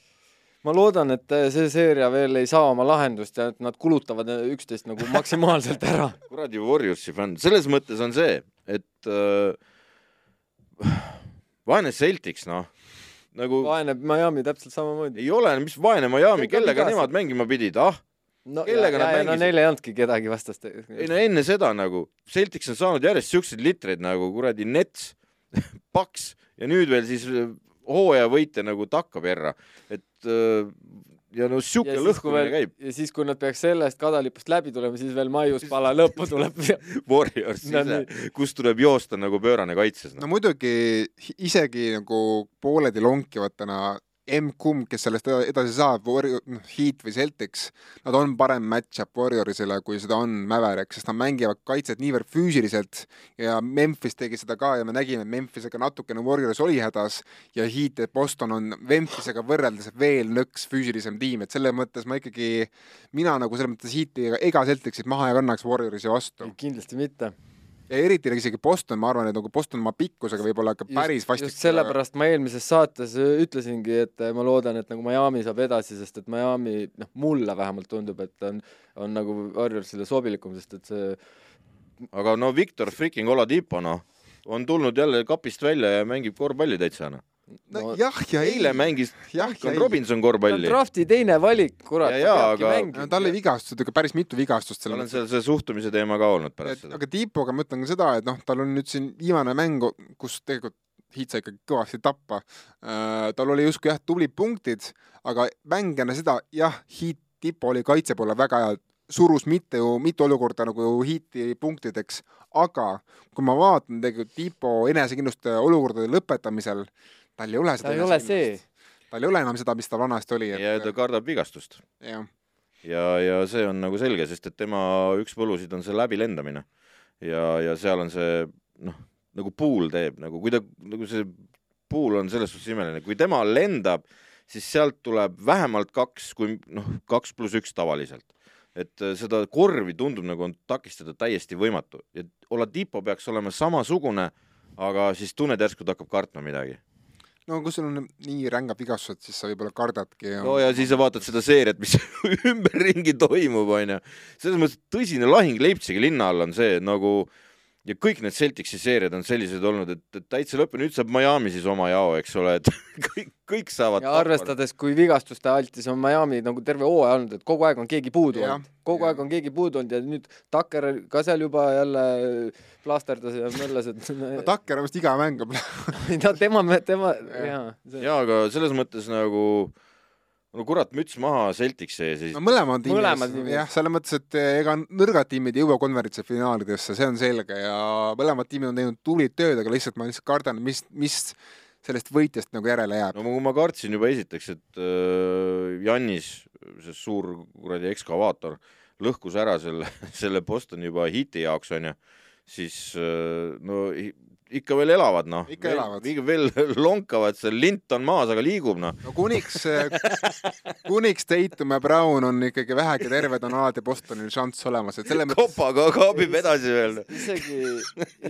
Ma loodan, et see seeria veel ei saa oma lahendust ja et nad kulutavad üksteist nagu maksimaalselt ära. kuradi Warriorsi fänn, selles mõttes on see, et äh, vaene Celtics noh, nagu vaene Miami täpselt samamoodi. ei ole, mis vaene Miami, kellega nemad mängima pidid, ah no, kellega nad no mängisid? neil ei olnudki kedagi vastast. ei no enne seda nagu Celtics on saanud järjest siukseid litreid nagu kuradi Nets, Paks ja nüüd veel siis hooajavõitja nagu takkaperra, et äh, ja no siuke lõhkumine käib, ja siis, kui nad peaks sellest kadalipust läbi tulema, siis veel maiuspala lõppu tuleb. Warriors No ise, kus tuleb joosta nagu pöörane kaitses no no.. muidugi isegi nagu pooledi lonkivatena M-kumb, kes sellest eda- edasi saab, noh, Heat või Celtics, nad on parem match-up Warriorsile, kui seda on Maverick, sest nad mängivad kaitset niivõrd füüsiliselt ja Memphis tegi seda ka ja me nägime, et Memphisega natukene Warriors oli hädas ja Heat ja Boston on Memphisega võrreldes veel nõks füüsilisem tiim, et selles mõttes ma ikkagi, mina nagu selles mõttes Heati ega Celticsit maha ei kannaks Warriorsi vastu. kindlasti mitte. Ja eriti isegi Boston, ma arvan, et nagu Boston oma pikkusega võib-olla ikka päris vastik. just sellepärast ma eelmises saates äh, ütlesingi, et äh, ma loodan, et nagu Miami saab edasi, sest et Miami, noh, mulle vähemalt tundub, et on, on nagu Warriorsile sobilikum, sest et see aga no Victor freaking Oladipo noh, on tulnud jälle kapist välja ja mängib korvpalli täitsa noh. No, no, jah ja ei eile. mängis jah ja Duncan. Robinson korvpalli. drafti teine valik, kurat, Ja, peabki aga- no tal oli vigastused, ikka päris mitu vigastust tal on seal see suhtumise teema ka olnud pärast et seda. aga Tiipoga ma ütlen ka seda, et noh, tal on nüüd siin viimane mäng, kus tegelikult Heat sai ikkagi kõvasti tappa uh,. tal oli justkui jah, tublid punktid, aga mäng enne seda jah, Heat, Tiipo oli kaitse poole väga hea, surus mitte ju mitu olukorda nagu Heati punktideks, aga kui ma vaatan tegelikult Tiipo enesekindlust olukordade lõpetamisel, tal ei ole seda ta ei ole see. tal ei ole enam seda, mis tal vanasti oli, ja ta et kardab vigastust jah, ja, ja see on nagu selge, sest et tema üks võlusid on see läbilendamine ja, ja seal on see noh, nagu puul teeb nagu, kui ta nagu see puul on selles suhtes imeline, kui tema lendab, siis sealt tuleb vähemalt kaks, kui noh, kaks pluss üks tavaliselt. et äh, seda korvi tundub nagu on takistada täiesti võimatu ja Oladipo peaks olema samasugune, aga siis tunned järsku ta hakkab kartma midagi. No kui sul on nii rängad vigastused, siis sa võib-olla kardadki ja no ja siis sa vaatad seda seeriat, mis ümberringi toimub, onju. selles mõttes tõsine lahing Leipzigi linna all on see nagu ja kõik need Celticsi seeriad on sellised olnud, et, et täitsa lõpp ja nüüd saab Miami siis oma jao, eks ole, et kõik, kõik saavad ja arvestades, kui vigastuste altis on Miami nagu terve hooaja olnud, et kogu aeg on keegi puudu Jah, olnud, kogu jah. aeg on keegi puudu olnud ja nüüd Tucker ka seal juba jälle plaasterdas ja möllas, et no Takker on vist iga mäng on no tema, tema, jaa. jaa, aga selles mõttes nagu no kurat, müts maha Celticsi ees no mõlemad tiimid Mõlemad, tiimid. jah, selles mõttes, et eh, ega nõrgad tiimid ei jõua konverentsi finaalidesse, see on selge ja mõlemad tiimid on teinud tublit tööd, aga lihtsalt ma lihtsalt kardan, mis, mis sellest võitjast nagu järele jääb. no ma kartsin juba esiteks, et äh, Jannis, see suur kuradi ekskavaator, lõhkus ära selle, selle Bostoni juba hiti jaoks onju, siis äh, no ikka veel elavad noh, Ikka elavad. veel lonkavad seal, lint on maas, aga liigub noh. no kuniks, kuniks Tatum ja Brown on ikkagi vähegi terved, on alati Bostonil šanss olemas, et selles mõttes kopaga kaabib edasi veel. isegi,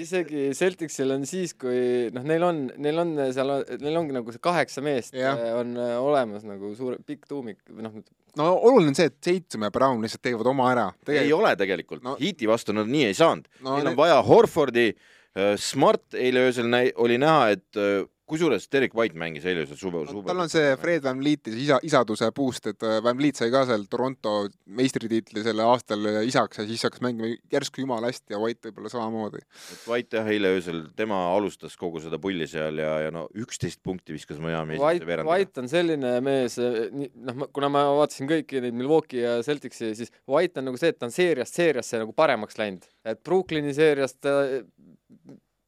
isegi Celticsil on siis, kui noh, neil on, neil on seal, neil ongi nagu see kaheksa meest Jah. äh, on äh, olemas nagu suur pikk tuumik noh, no oluline on see, et Tatum ja Brown lihtsalt teevad oma ära. ei ole tegelikult No- Heati vastu nad nii ei saanud No neil need- on vaja Horfordi, Smart eile öösel näi-, oli näha, et äh, kusjuures Derek White mängis eile seal suve, no, suve. tal on see Fred Van Vlieti isa, isaduse boost, et äh, Van Vliet sai ka seal Toronto meistritiitli selle aastal isaks ja siis hakkas mängima järsku jumala hästi ja White võib-olla samamoodi. et White jah, eile öösel, tema alustas kogu seda pulli seal ja, ja no üksteist punkti viskas Miami White, White on selline mees, noh, kuna ma vaatasin kõiki neid Milwaukee ja Celticsi, siis White on nagu see, et ta on seeriast seeriasse nagu paremaks läinud, et Brooklyni seeriast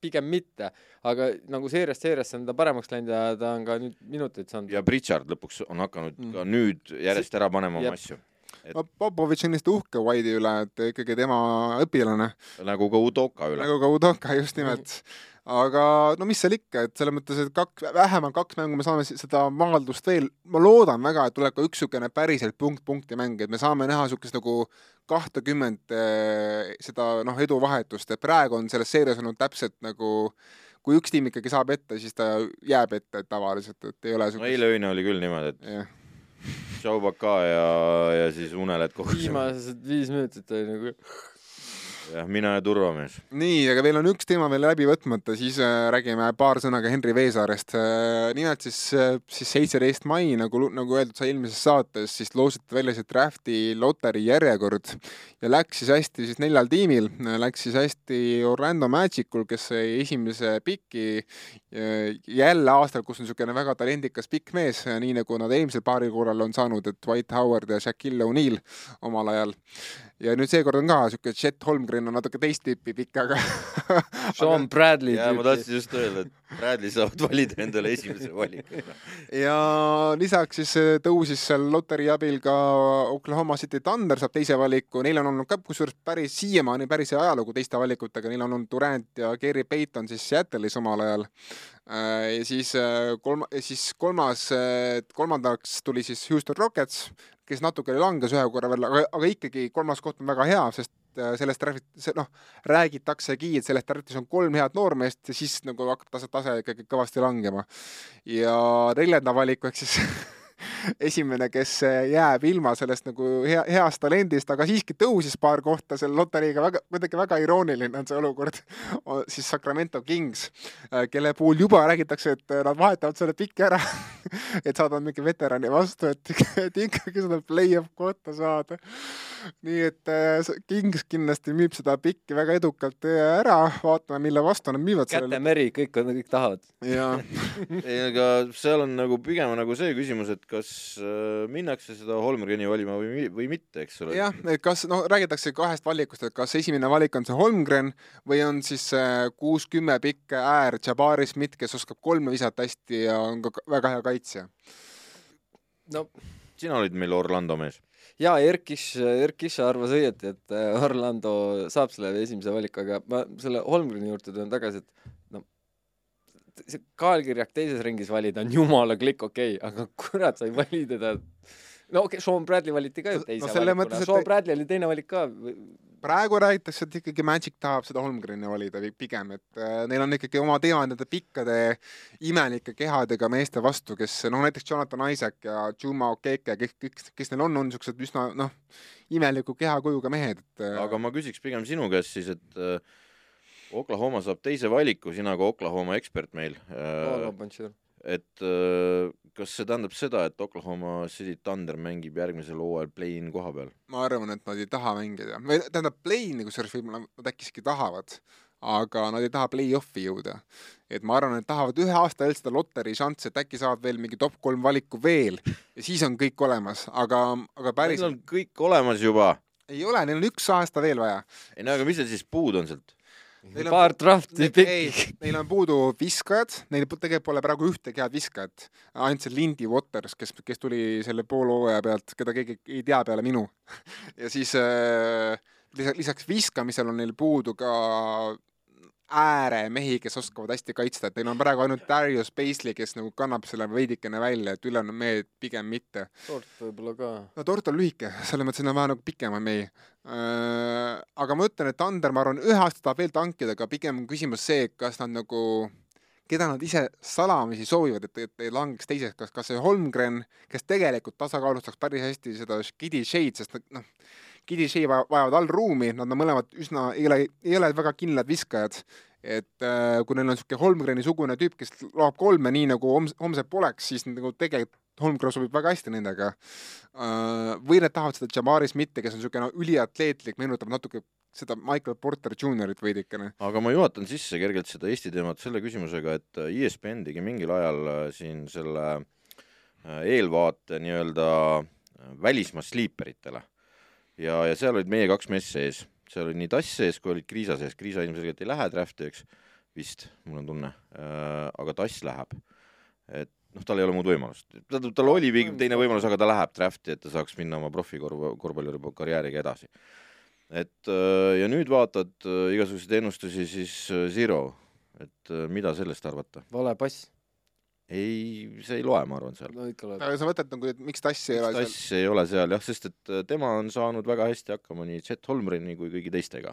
pigem mitte, aga nagu seeriast seeriasse on ta paremaks läinud ja ta on ka nüüd minuteid saanud. ja Pritchard lõpuks on hakanud mm. ka nüüd järjest ära panema oma asju. Et... Popovitš on lihtsalt uhke White'i üle, et ikkagi tema õpilane. nagu ka Udoka üle. nagu ka Udoka, just nimelt aga no mis seal ikka, et selles mõttes, et kaks, vähemalt kaks mängu me saame seda maaldust veel, ma loodan väga, et tuleb ka üks niisugune päriselt punkt-punkti mäng, et me saame näha niisugust nagu kahtekümmet eh, seda noh, eduvahetust, et praegu on selles seerias olnud täpselt nagu kui üks tiim ikkagi saab ette, siis ta jääb ette tavaliselt, et ei ole no eile öine oli küll niimoodi, et yeah. Tšaubaka ja, ja siis Uneled kogu viimased viis minutit oli nagu jah, mina ja turvamees. nii, aga meil on üks teema veel läbi võtmata, siis äh, räägime paar sõna ka Henri Veesaarest äh,. nimelt siis äh,, siis seitseteist mai, nagu, nagu öeldud sai eelmises saates, siis loositi välja see drafti loteri järjekord ja läks siis hästi siis neljal tiimil, läks siis hästi Orlando Magicul, kes sai esimese piki jälle aastal, kus on niisugune väga talendikas pikk mees, nii nagu nad eelmisel paaril korral on saanud, et Dwight Howard ja Shaquille O'Neal omal ajal ja nüüd seekord on ka siuke Chet Holmgren on natuke teist tüüpi pikk, aga Sean Bradley ja ma tahtsin just öelda, et Bradley saavad valida endale esimese valiku. ja lisaks siis äh, tõusis seal loteri abil ka Oklahoma City Thunder saab teise valiku, neil on olnud ka kusjuures päris siiamaani päris hea ajalugu teiste valikutega, neil on olnud Durant ja Gary Payton siis Seattle'is omal ajal. Äh, ja siis äh, kolm-, siis kolmas, kolmandaks tuli siis Houston Rockets, kes natukene langes ühe korra veel, aga, aga ikkagi kolmas koht on väga hea, sest äh, sellest see noh, räägitaksegi, et sellest draft'is on kolm head noormeest ja siis nagu hakkab tase, tase ikkagi kõvasti langema. ja neljanda valiku ehk siis esimene, kes jääb ilma sellest nagu hea, heast talendist, aga siiski tõusis paar kohta selle loteriiga, väga, kuidagi väga irooniline on see olukord, siis Sacramento Kings, äh, kelle puhul juba räägitakse, et nad vahetavad selle piki ära et saada mingi veterani vastu, et, et ikkagi seda play-off kohta saada. Nii et äh, Kings kindlasti müüb seda pikki väga edukalt äh, ära, vaatame, mille vastu nad müüvad. kätemeri, kõik on, kõik tahavad. ei, aga seal on nagu pigem nagu see küsimus, et kas äh, minnakse seda Holmgreni valima või, või mitte, eks ole. jah, et kas, no räägitakse kahest valikust, et kas esimene valik on see Holmgren või on siis kuus-kümme pikk äär Jabari Smith, kes oskab kolme visata hästi ja on ka väga hea kaitsja. no sina olid meil Orlando mees jaa, Erkis, Erkis arvas õieti, et äh, Orlando saab selle esimese valiku, aga ma selle Holmgreni juurde tulen tagasi, et no see kaelkirjak teises ringis valida on jumala klikk okei okay,, aga kurat, sa ei vali teda no okei okay,, Sean Bradley valiti ka ju teise no, valikuna, Sean Bradley oli teine valik ka praegu räägitakse, et ikkagi Magic tahab seda Holmgreni valida pigem, et äh, neil on ikkagi oma teema nende pikkade imelike kehadega meeste vastu, kes noh, näiteks Jonathan Isaac ja Juma Okeke, kes, kes, kes neil on, on niisugused üsna noh, imeliku kehakujuga mehed, et äh, aga ma küsiks pigem sinu käest siis, et äh, Oklahoma saab teise valiku, sina kui Oklahoma ekspert meil äh,. et äh, kas see tähendab seda, et Oklahoma City Thunder mängib järgmisel hooajal play-in koha peal? ma arvan, et nad ei taha mängida, või tähendab, play-in'i kusjuures võib-olla nad äkki isegi tahavad, aga nad ei taha play-off'i jõuda. et ma arvan, et tahavad ühe aasta veel seda loteri šanssi, et äkki saavad veel mingi top kolm valiku veel ja siis on kõik olemas, aga, aga päris Neil on kõik olemas juba. ei ole, neil on üks aasta veel vaja. ei no aga mis seal siis puudu on sealt? Neil paar drafti pikki. Neil on puudu viskajad, neil tegelikult pole praegu ühtegi head viskajat, ainult see Lindy Waters, kes, kes tuli selle poolhooaja pealt, keda keegi ei tea peale minu ja siis äh, lisaks viskamisel on neil puudu ka ääremehi, kes oskavad hästi kaitsta, et neil on praegu ainult Darius Paisley, kes nagu kannab selle veidikene välja, et ülejäänud mehed pigem mitte. Tort võib-olla ka. no Tort on lühike, selles mõttes, et on vaja nagu pikema mehi äh,. aga ma ütlen, et Ander, ma arvan, ühe aasta tahab veel tankida, aga pigem on küsimus see, kas nad nagu keda nad ise salamisi soovivad, et, et ei langeks teiseks, kas, kas see Holmgren, kes tegelikult tasakaalustaks päris hästi seda Skidi Shade, sest noh, Gidishei vajavad all ruumi, nad on mõlemad üsna, ei ole, ei ole väga kindlad viskajad. et äh, kui neil on niisugune Holmgreni sugune tüüp, kes loeb kolme nii nagu homs-, homset poleks, siis nagu tegelikult Holmgren sobib väga hästi nendega äh,. või nad tahavad seda Jamari Smithi, kes on niisugune üliatleetlik, meenutab natuke seda Michael Porter Jr.-it veidikene. aga ma juhatan sisse kergelt seda Eesti teemat selle küsimusega, et ESPN tegi mingil ajal äh, siin selle äh, eelvaate nii-öelda äh, välismaa sleeperitele ja, ja seal olid meie kaks meest sees, seal oli nii Tass sees kui olid Kriisa sees, Kriisa ilmselgelt ei lähe draft'i, eks, vist, mul on tunne. Äh,, aga Tass läheb. et noh, tal ei ole muud võimalust, tal, tal oli teine võimalus, aga ta läheb draft'i, et ta saaks minna oma profikorv-, korvpalluri karjääriga edasi. Et äh, ja nüüd vaatad äh, igasuguseid ennustusi, siis Zero, et mida sellest arvata? vale pass. Ei, see ei loe, ma arvan, seal. no ikka loeb. aga sa mõtled nagu, et miks Tass ei ole seal? Tass ei ole seal jah, sest et tema on saanud väga hästi hakkama nii Chet Holmgren'i kui kõigi teistega.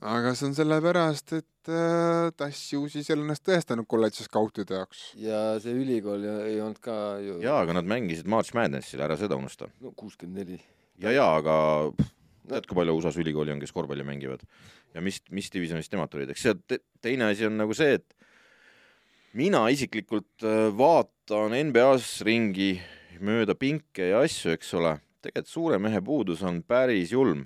aga see on sellepärast, et äh, Tass ju siis ei ole ennast tõestanud kolledži skautide jaoks. ja see ülikool ei olnud ka ju jaa, aga nad mängisid March Madnessil, ära seda unusta. no kuuskümmend neli. ja, ja aga pff, tead, kui palju USA-s ülikooli on, kes korvpalli mängivad ja mis, mis divisjonist nemad tulid, eks see te, teine asi on nagu see, et mina isiklikult äh, vaatan NBA-s ringi mööda pinke ja asju, eks ole, tegelikult suure mehe puudus on päris julm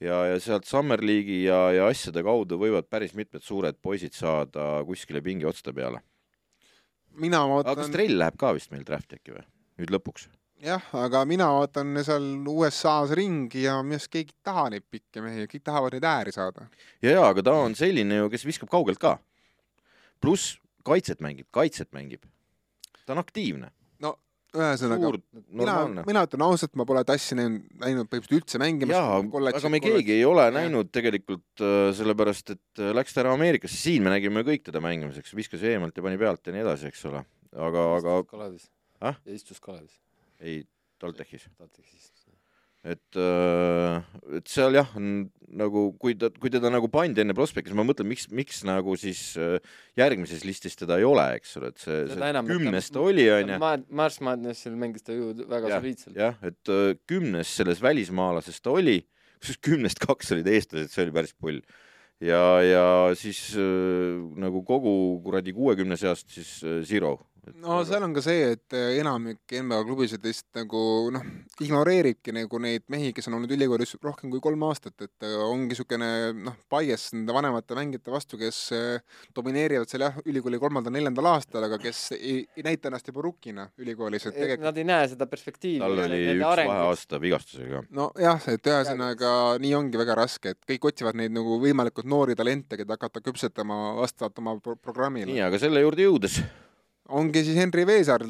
ja, ja sealt Summer League'i ja, ja asjade kaudu võivad päris mitmed suured poisid saada kuskile pingi otste peale. mina vaatan aga kas Trell läheb ka vist meil draft'i äkki või, nüüd lõpuks? jah, aga mina vaatan seal USA-s ringi ja minu arust keegi ei taha neid pikki mehi, kõik tahavad neid ääri saada. ja, ja aga ta on selline ju, kes viskab kaugelt ka. pluss kaitset mängib, kaitset mängib. ta on aktiivne. no ühesõnaga, mina, mina ütlen ausalt, ma pole tassi näinud, näinud põhimõtteliselt üldse mängimas. jaa, aga me keegi ei ole näinud tegelikult äh, sellepärast, et äh, läks ta ära Ameerikasse, siin me nägime kõik teda mängimas, eks, viskas eemalt ja pani pealt ja nii edasi, eks ole. aga, aga. Kalevis ah?. ja istus Kalevis ei, TalTechis. TalTechis. Et, äh, et seal jah, on nagu, kui ta, kui teda nagu pandi enne prospektis, ma mõtlen, miks, miks nagu siis äh, järgmises listis teda ei ole, eks ole, et see, see kümnes ta oli, onju. Mars Madnessil mängis ta ju väga soliidselt. jah, et äh, kümnes selles välismaalases ta oli, kusjuures kümnest kaks olid eestlased, see oli päris pull ja, ja siis äh, nagu kogu kuradi kuuekümne seast siis äh, Zero no seal on ka see, et äh, enamik NBA klubisid lihtsalt nagu noh, ignoreeribki nagu neid mehi, kes on olnud ülikoolis rohkem kui kolm aastat, et äh, ongi niisugune noh, bias nende vanemate mängijate vastu, kes äh, domineerivad seal jah, ülikooli kolmandal-neljandal aastal, aga kes ei, ei näita ennast juba rukkina ülikoolis, et tegelikult Nad ei näe seda perspektiivi. tal oli üks vaheaasta vigastusega. nojah, et ühesõnaga nii ongi väga raske, et kõik otsivad neid nagu võimalikult noori talente, keda hakata küpsetama vastavalt oma pro programmile. nii, aga selle juurde jõudes ongi siis Henri Veesaar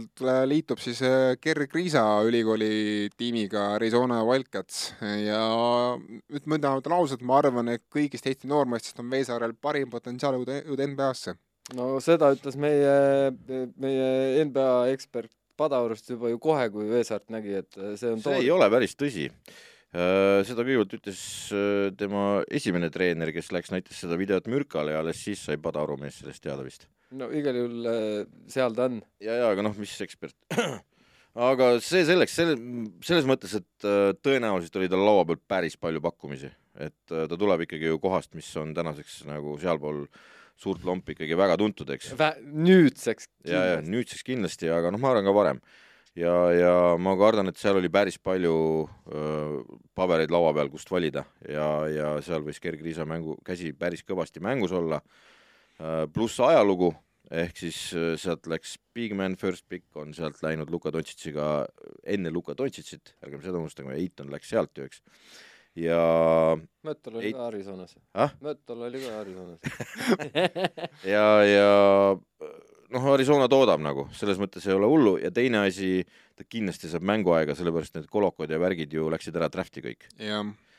liitub siis äh, Gerri Kriisa ülikooli tiimiga Arizona Wildcats. Ja nüüd ma ütlen ausalt, ma arvan, et kõigist Eesti noormeestest on Veesaarel parim potentsiaal jõuda NBA-sse. no seda ütles meie, meie NBA ekspert Padaurust juba ju kohe, kui Veesaart nägi, et see on see tool... ei ole päris tõsi. Äh, seda kõigepealt ütles äh, tema esimene treener, kes läks, näitas seda videot Mürkale ja alles siis sai Padauru mees sellest teada vist no igal juhul äh, seal ta on. ja, ja aga noh, mis ekspert aga see selleks, selle, selles mõttes, et äh, tõenäoliselt oli tal laua peal päris palju pakkumisi, et äh, ta tuleb ikkagi ju kohast, mis on tänaseks nagu sealpool suurt lompi ikkagi väga tuntud, eks. nüüdseks. ja, ja nüüdseks kindlasti, aga noh, ma arvan ka varem. ja, ja ma kardan, et seal oli päris palju öö, pabereid laua peal, kust valida ja, ja seal võis Gerg Riisa mängu, käsi päris kõvasti mängus olla pluss ajalugu, ehk siis äh, sealt läks Big Man First Pick on sealt läinud Luka Dontšitsiga enne Luka Dontšitsit, ärgem seda unustagem, Eiton läks sealt ju, eks. ja Möttol oli Eit... ka Arizonas ah?. Möttol oli ka Arizonas ja, ja noh, Arizona toodab nagu, selles mõttes ei ole hullu ja teine asi, ta kindlasti saab mänguaega, sellepärast need kolokod ja värgid ju läksid ära draft'i kõik.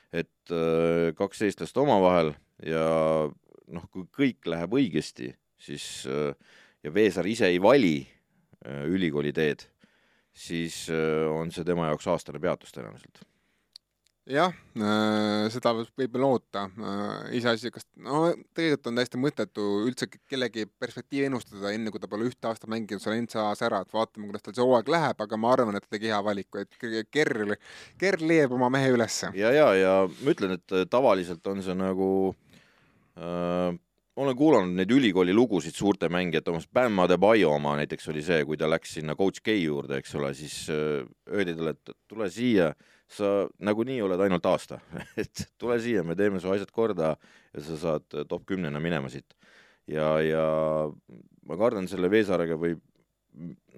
et äh, kaks eestlast omavahel ja noh, kui kõik läheb õigesti, siis äh, ja Veesaar ise ei vali äh, ülikooli teed, siis äh, on see tema jaoks aastane peatus tõenäoliselt jah seda võib veel oota iseasi, kas, no tegelikult on täiesti mõttetu üldse kellegi perspektiivi ennustada, enne kui ta pole ühte aastat mänginud seal NCAA-s ära, et vaatame, kuidas tal see hooaeg läheb, aga ma arvan, et ta tegi hea valiku, et Kerl, Kerl leiab oma mehe ülesse. ja, ja, ja ma ütlen, et tavaliselt on see nagu äh, olen kuulanud neid ülikooli lugusid suurte mängijate omast, Bam Adebayo oma näiteks oli see, kui ta läks sinna coach K juurde, eks ole, siis äh, öeldi talle, et tule siia, sa nagunii oled ainult aasta et tule siia, me teeme su asjad korda ja sa saad top kümnena minema siit. ja, ja ma kardan, selle Veesaarega võib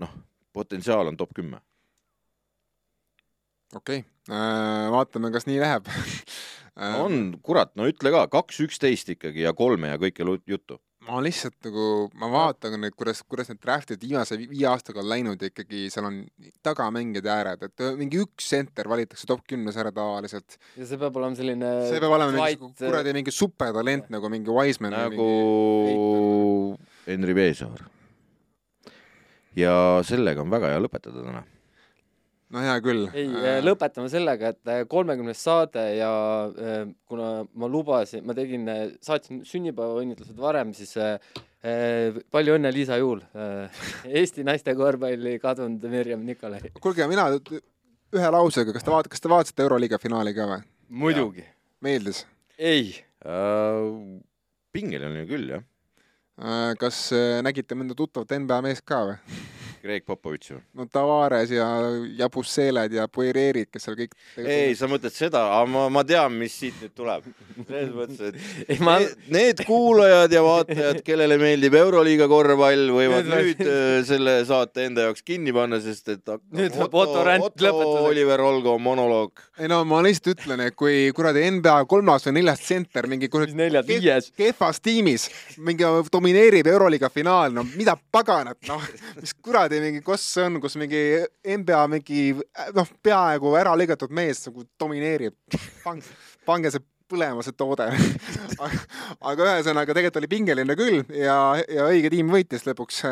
noh, potentsiaal on top kümme. Okei okay., vaatame, kas nii läheb on, kurat, no ütle ka, kaks üksteist ikkagi ja kolme ja kõike juttu. ma lihtsalt nagu, ma vaatan nüüd, kuidas, kuidas need draft'id viimase viie aastaga on läinud ja ikkagi seal on tagamängijad ja ääred, et mingi üks center valitakse top kümnes ära tavaliselt. ja see peab olema selline see peab olema mingi kuradi mingi supertalent nagu mingi Wiseman nagu Henri Veesaar. ja sellega on väga hea lõpetada täna no hea küll. ei äh..., lõpetame sellega, et äh, kolmekümnes saade ja äh, kuna ma lubasin, ma tegin, äh, saatsin sünnipäevaõnnitlused varem, siis äh, äh, palju õnne, Liisa Juul äh,. Eesti naiste korvpalli kadunud Mirjam Nikolai. kuulge, mina ühe lausega, kas te vaat-, kas te vaatasite Euroliiga finaali ka või? muidugi. meeldis? ei uh,. pingeline küll, jah kas nägite mõnda tuttavat NBA meest ka või? Greg Popovitš või? no Tavares ja Jabusseled ja Poireerid, kes seal kõik ei, sa mõtled seda, aga ma, ma tean, mis siit nüüd tuleb. selles mõttes, et ei, ma... need, need kuulajad ja vaatajad, kellele meeldib Euroliiga korvpall, võivad nüüd, nüüd äh, selle saate enda jaoks kinni panna, sest et nüüd tuleb Otto Ränd lõpetada. Oliver Olgo monoloog. ei no ma lihtsalt ütlen, et kui kuradi NBA kolmas või neljas tsenter mingi kuradi kehv, kehvas tiimis mingi domineerib Euroliiga finaal, no mida paganat, noh, mis kuradi kuradi mingi, kus see on, kus mingi NBA mingi noh, peaaegu ära lõigatud mees nagu domineerib. pange see põlema see toode aga, aga ühesõnaga tegelikult oli pingeline küll ja, ja õige tiim võitis lõpuks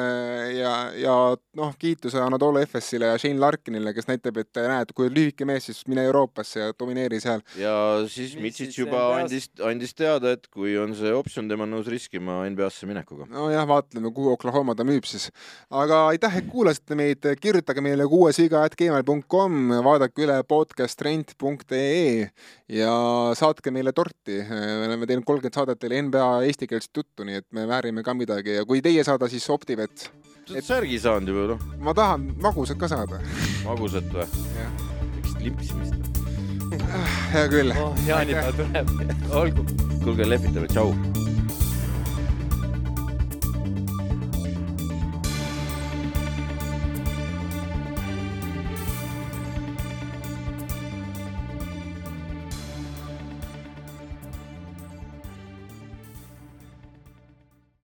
ja, ja noh, kiituse Anatoly Efesile ja Shane Larkinile, kes näitab, et näed, kui lühike mees, siis mine Euroopasse ja domineeri seal. ja siis Mitsic juba andis, andis teada, et kui on see optsioon, tema on nõus riskima NBA-sse minekuga. nojah, vaatleme, kuhu Oklahoma ta müüb siis. aga aitäh, et kuulasite meid, kirjutage meile kuuesiga.gmail.com, vaadake üle podcastrent.ee ja saatke meile torti. me oleme teinud kolmkümmend saadet teile NBA eestikeelset juttu, nii et me väärime ka midagi ja kui teie saada, siis Optivet. sa oled särgi saanud juba noh. ma tahan magusat ka saada. magusat või? miks limpsimist hea küll oh,. jaanipäev tuleb olgu. kuulge, lehvitame, tšau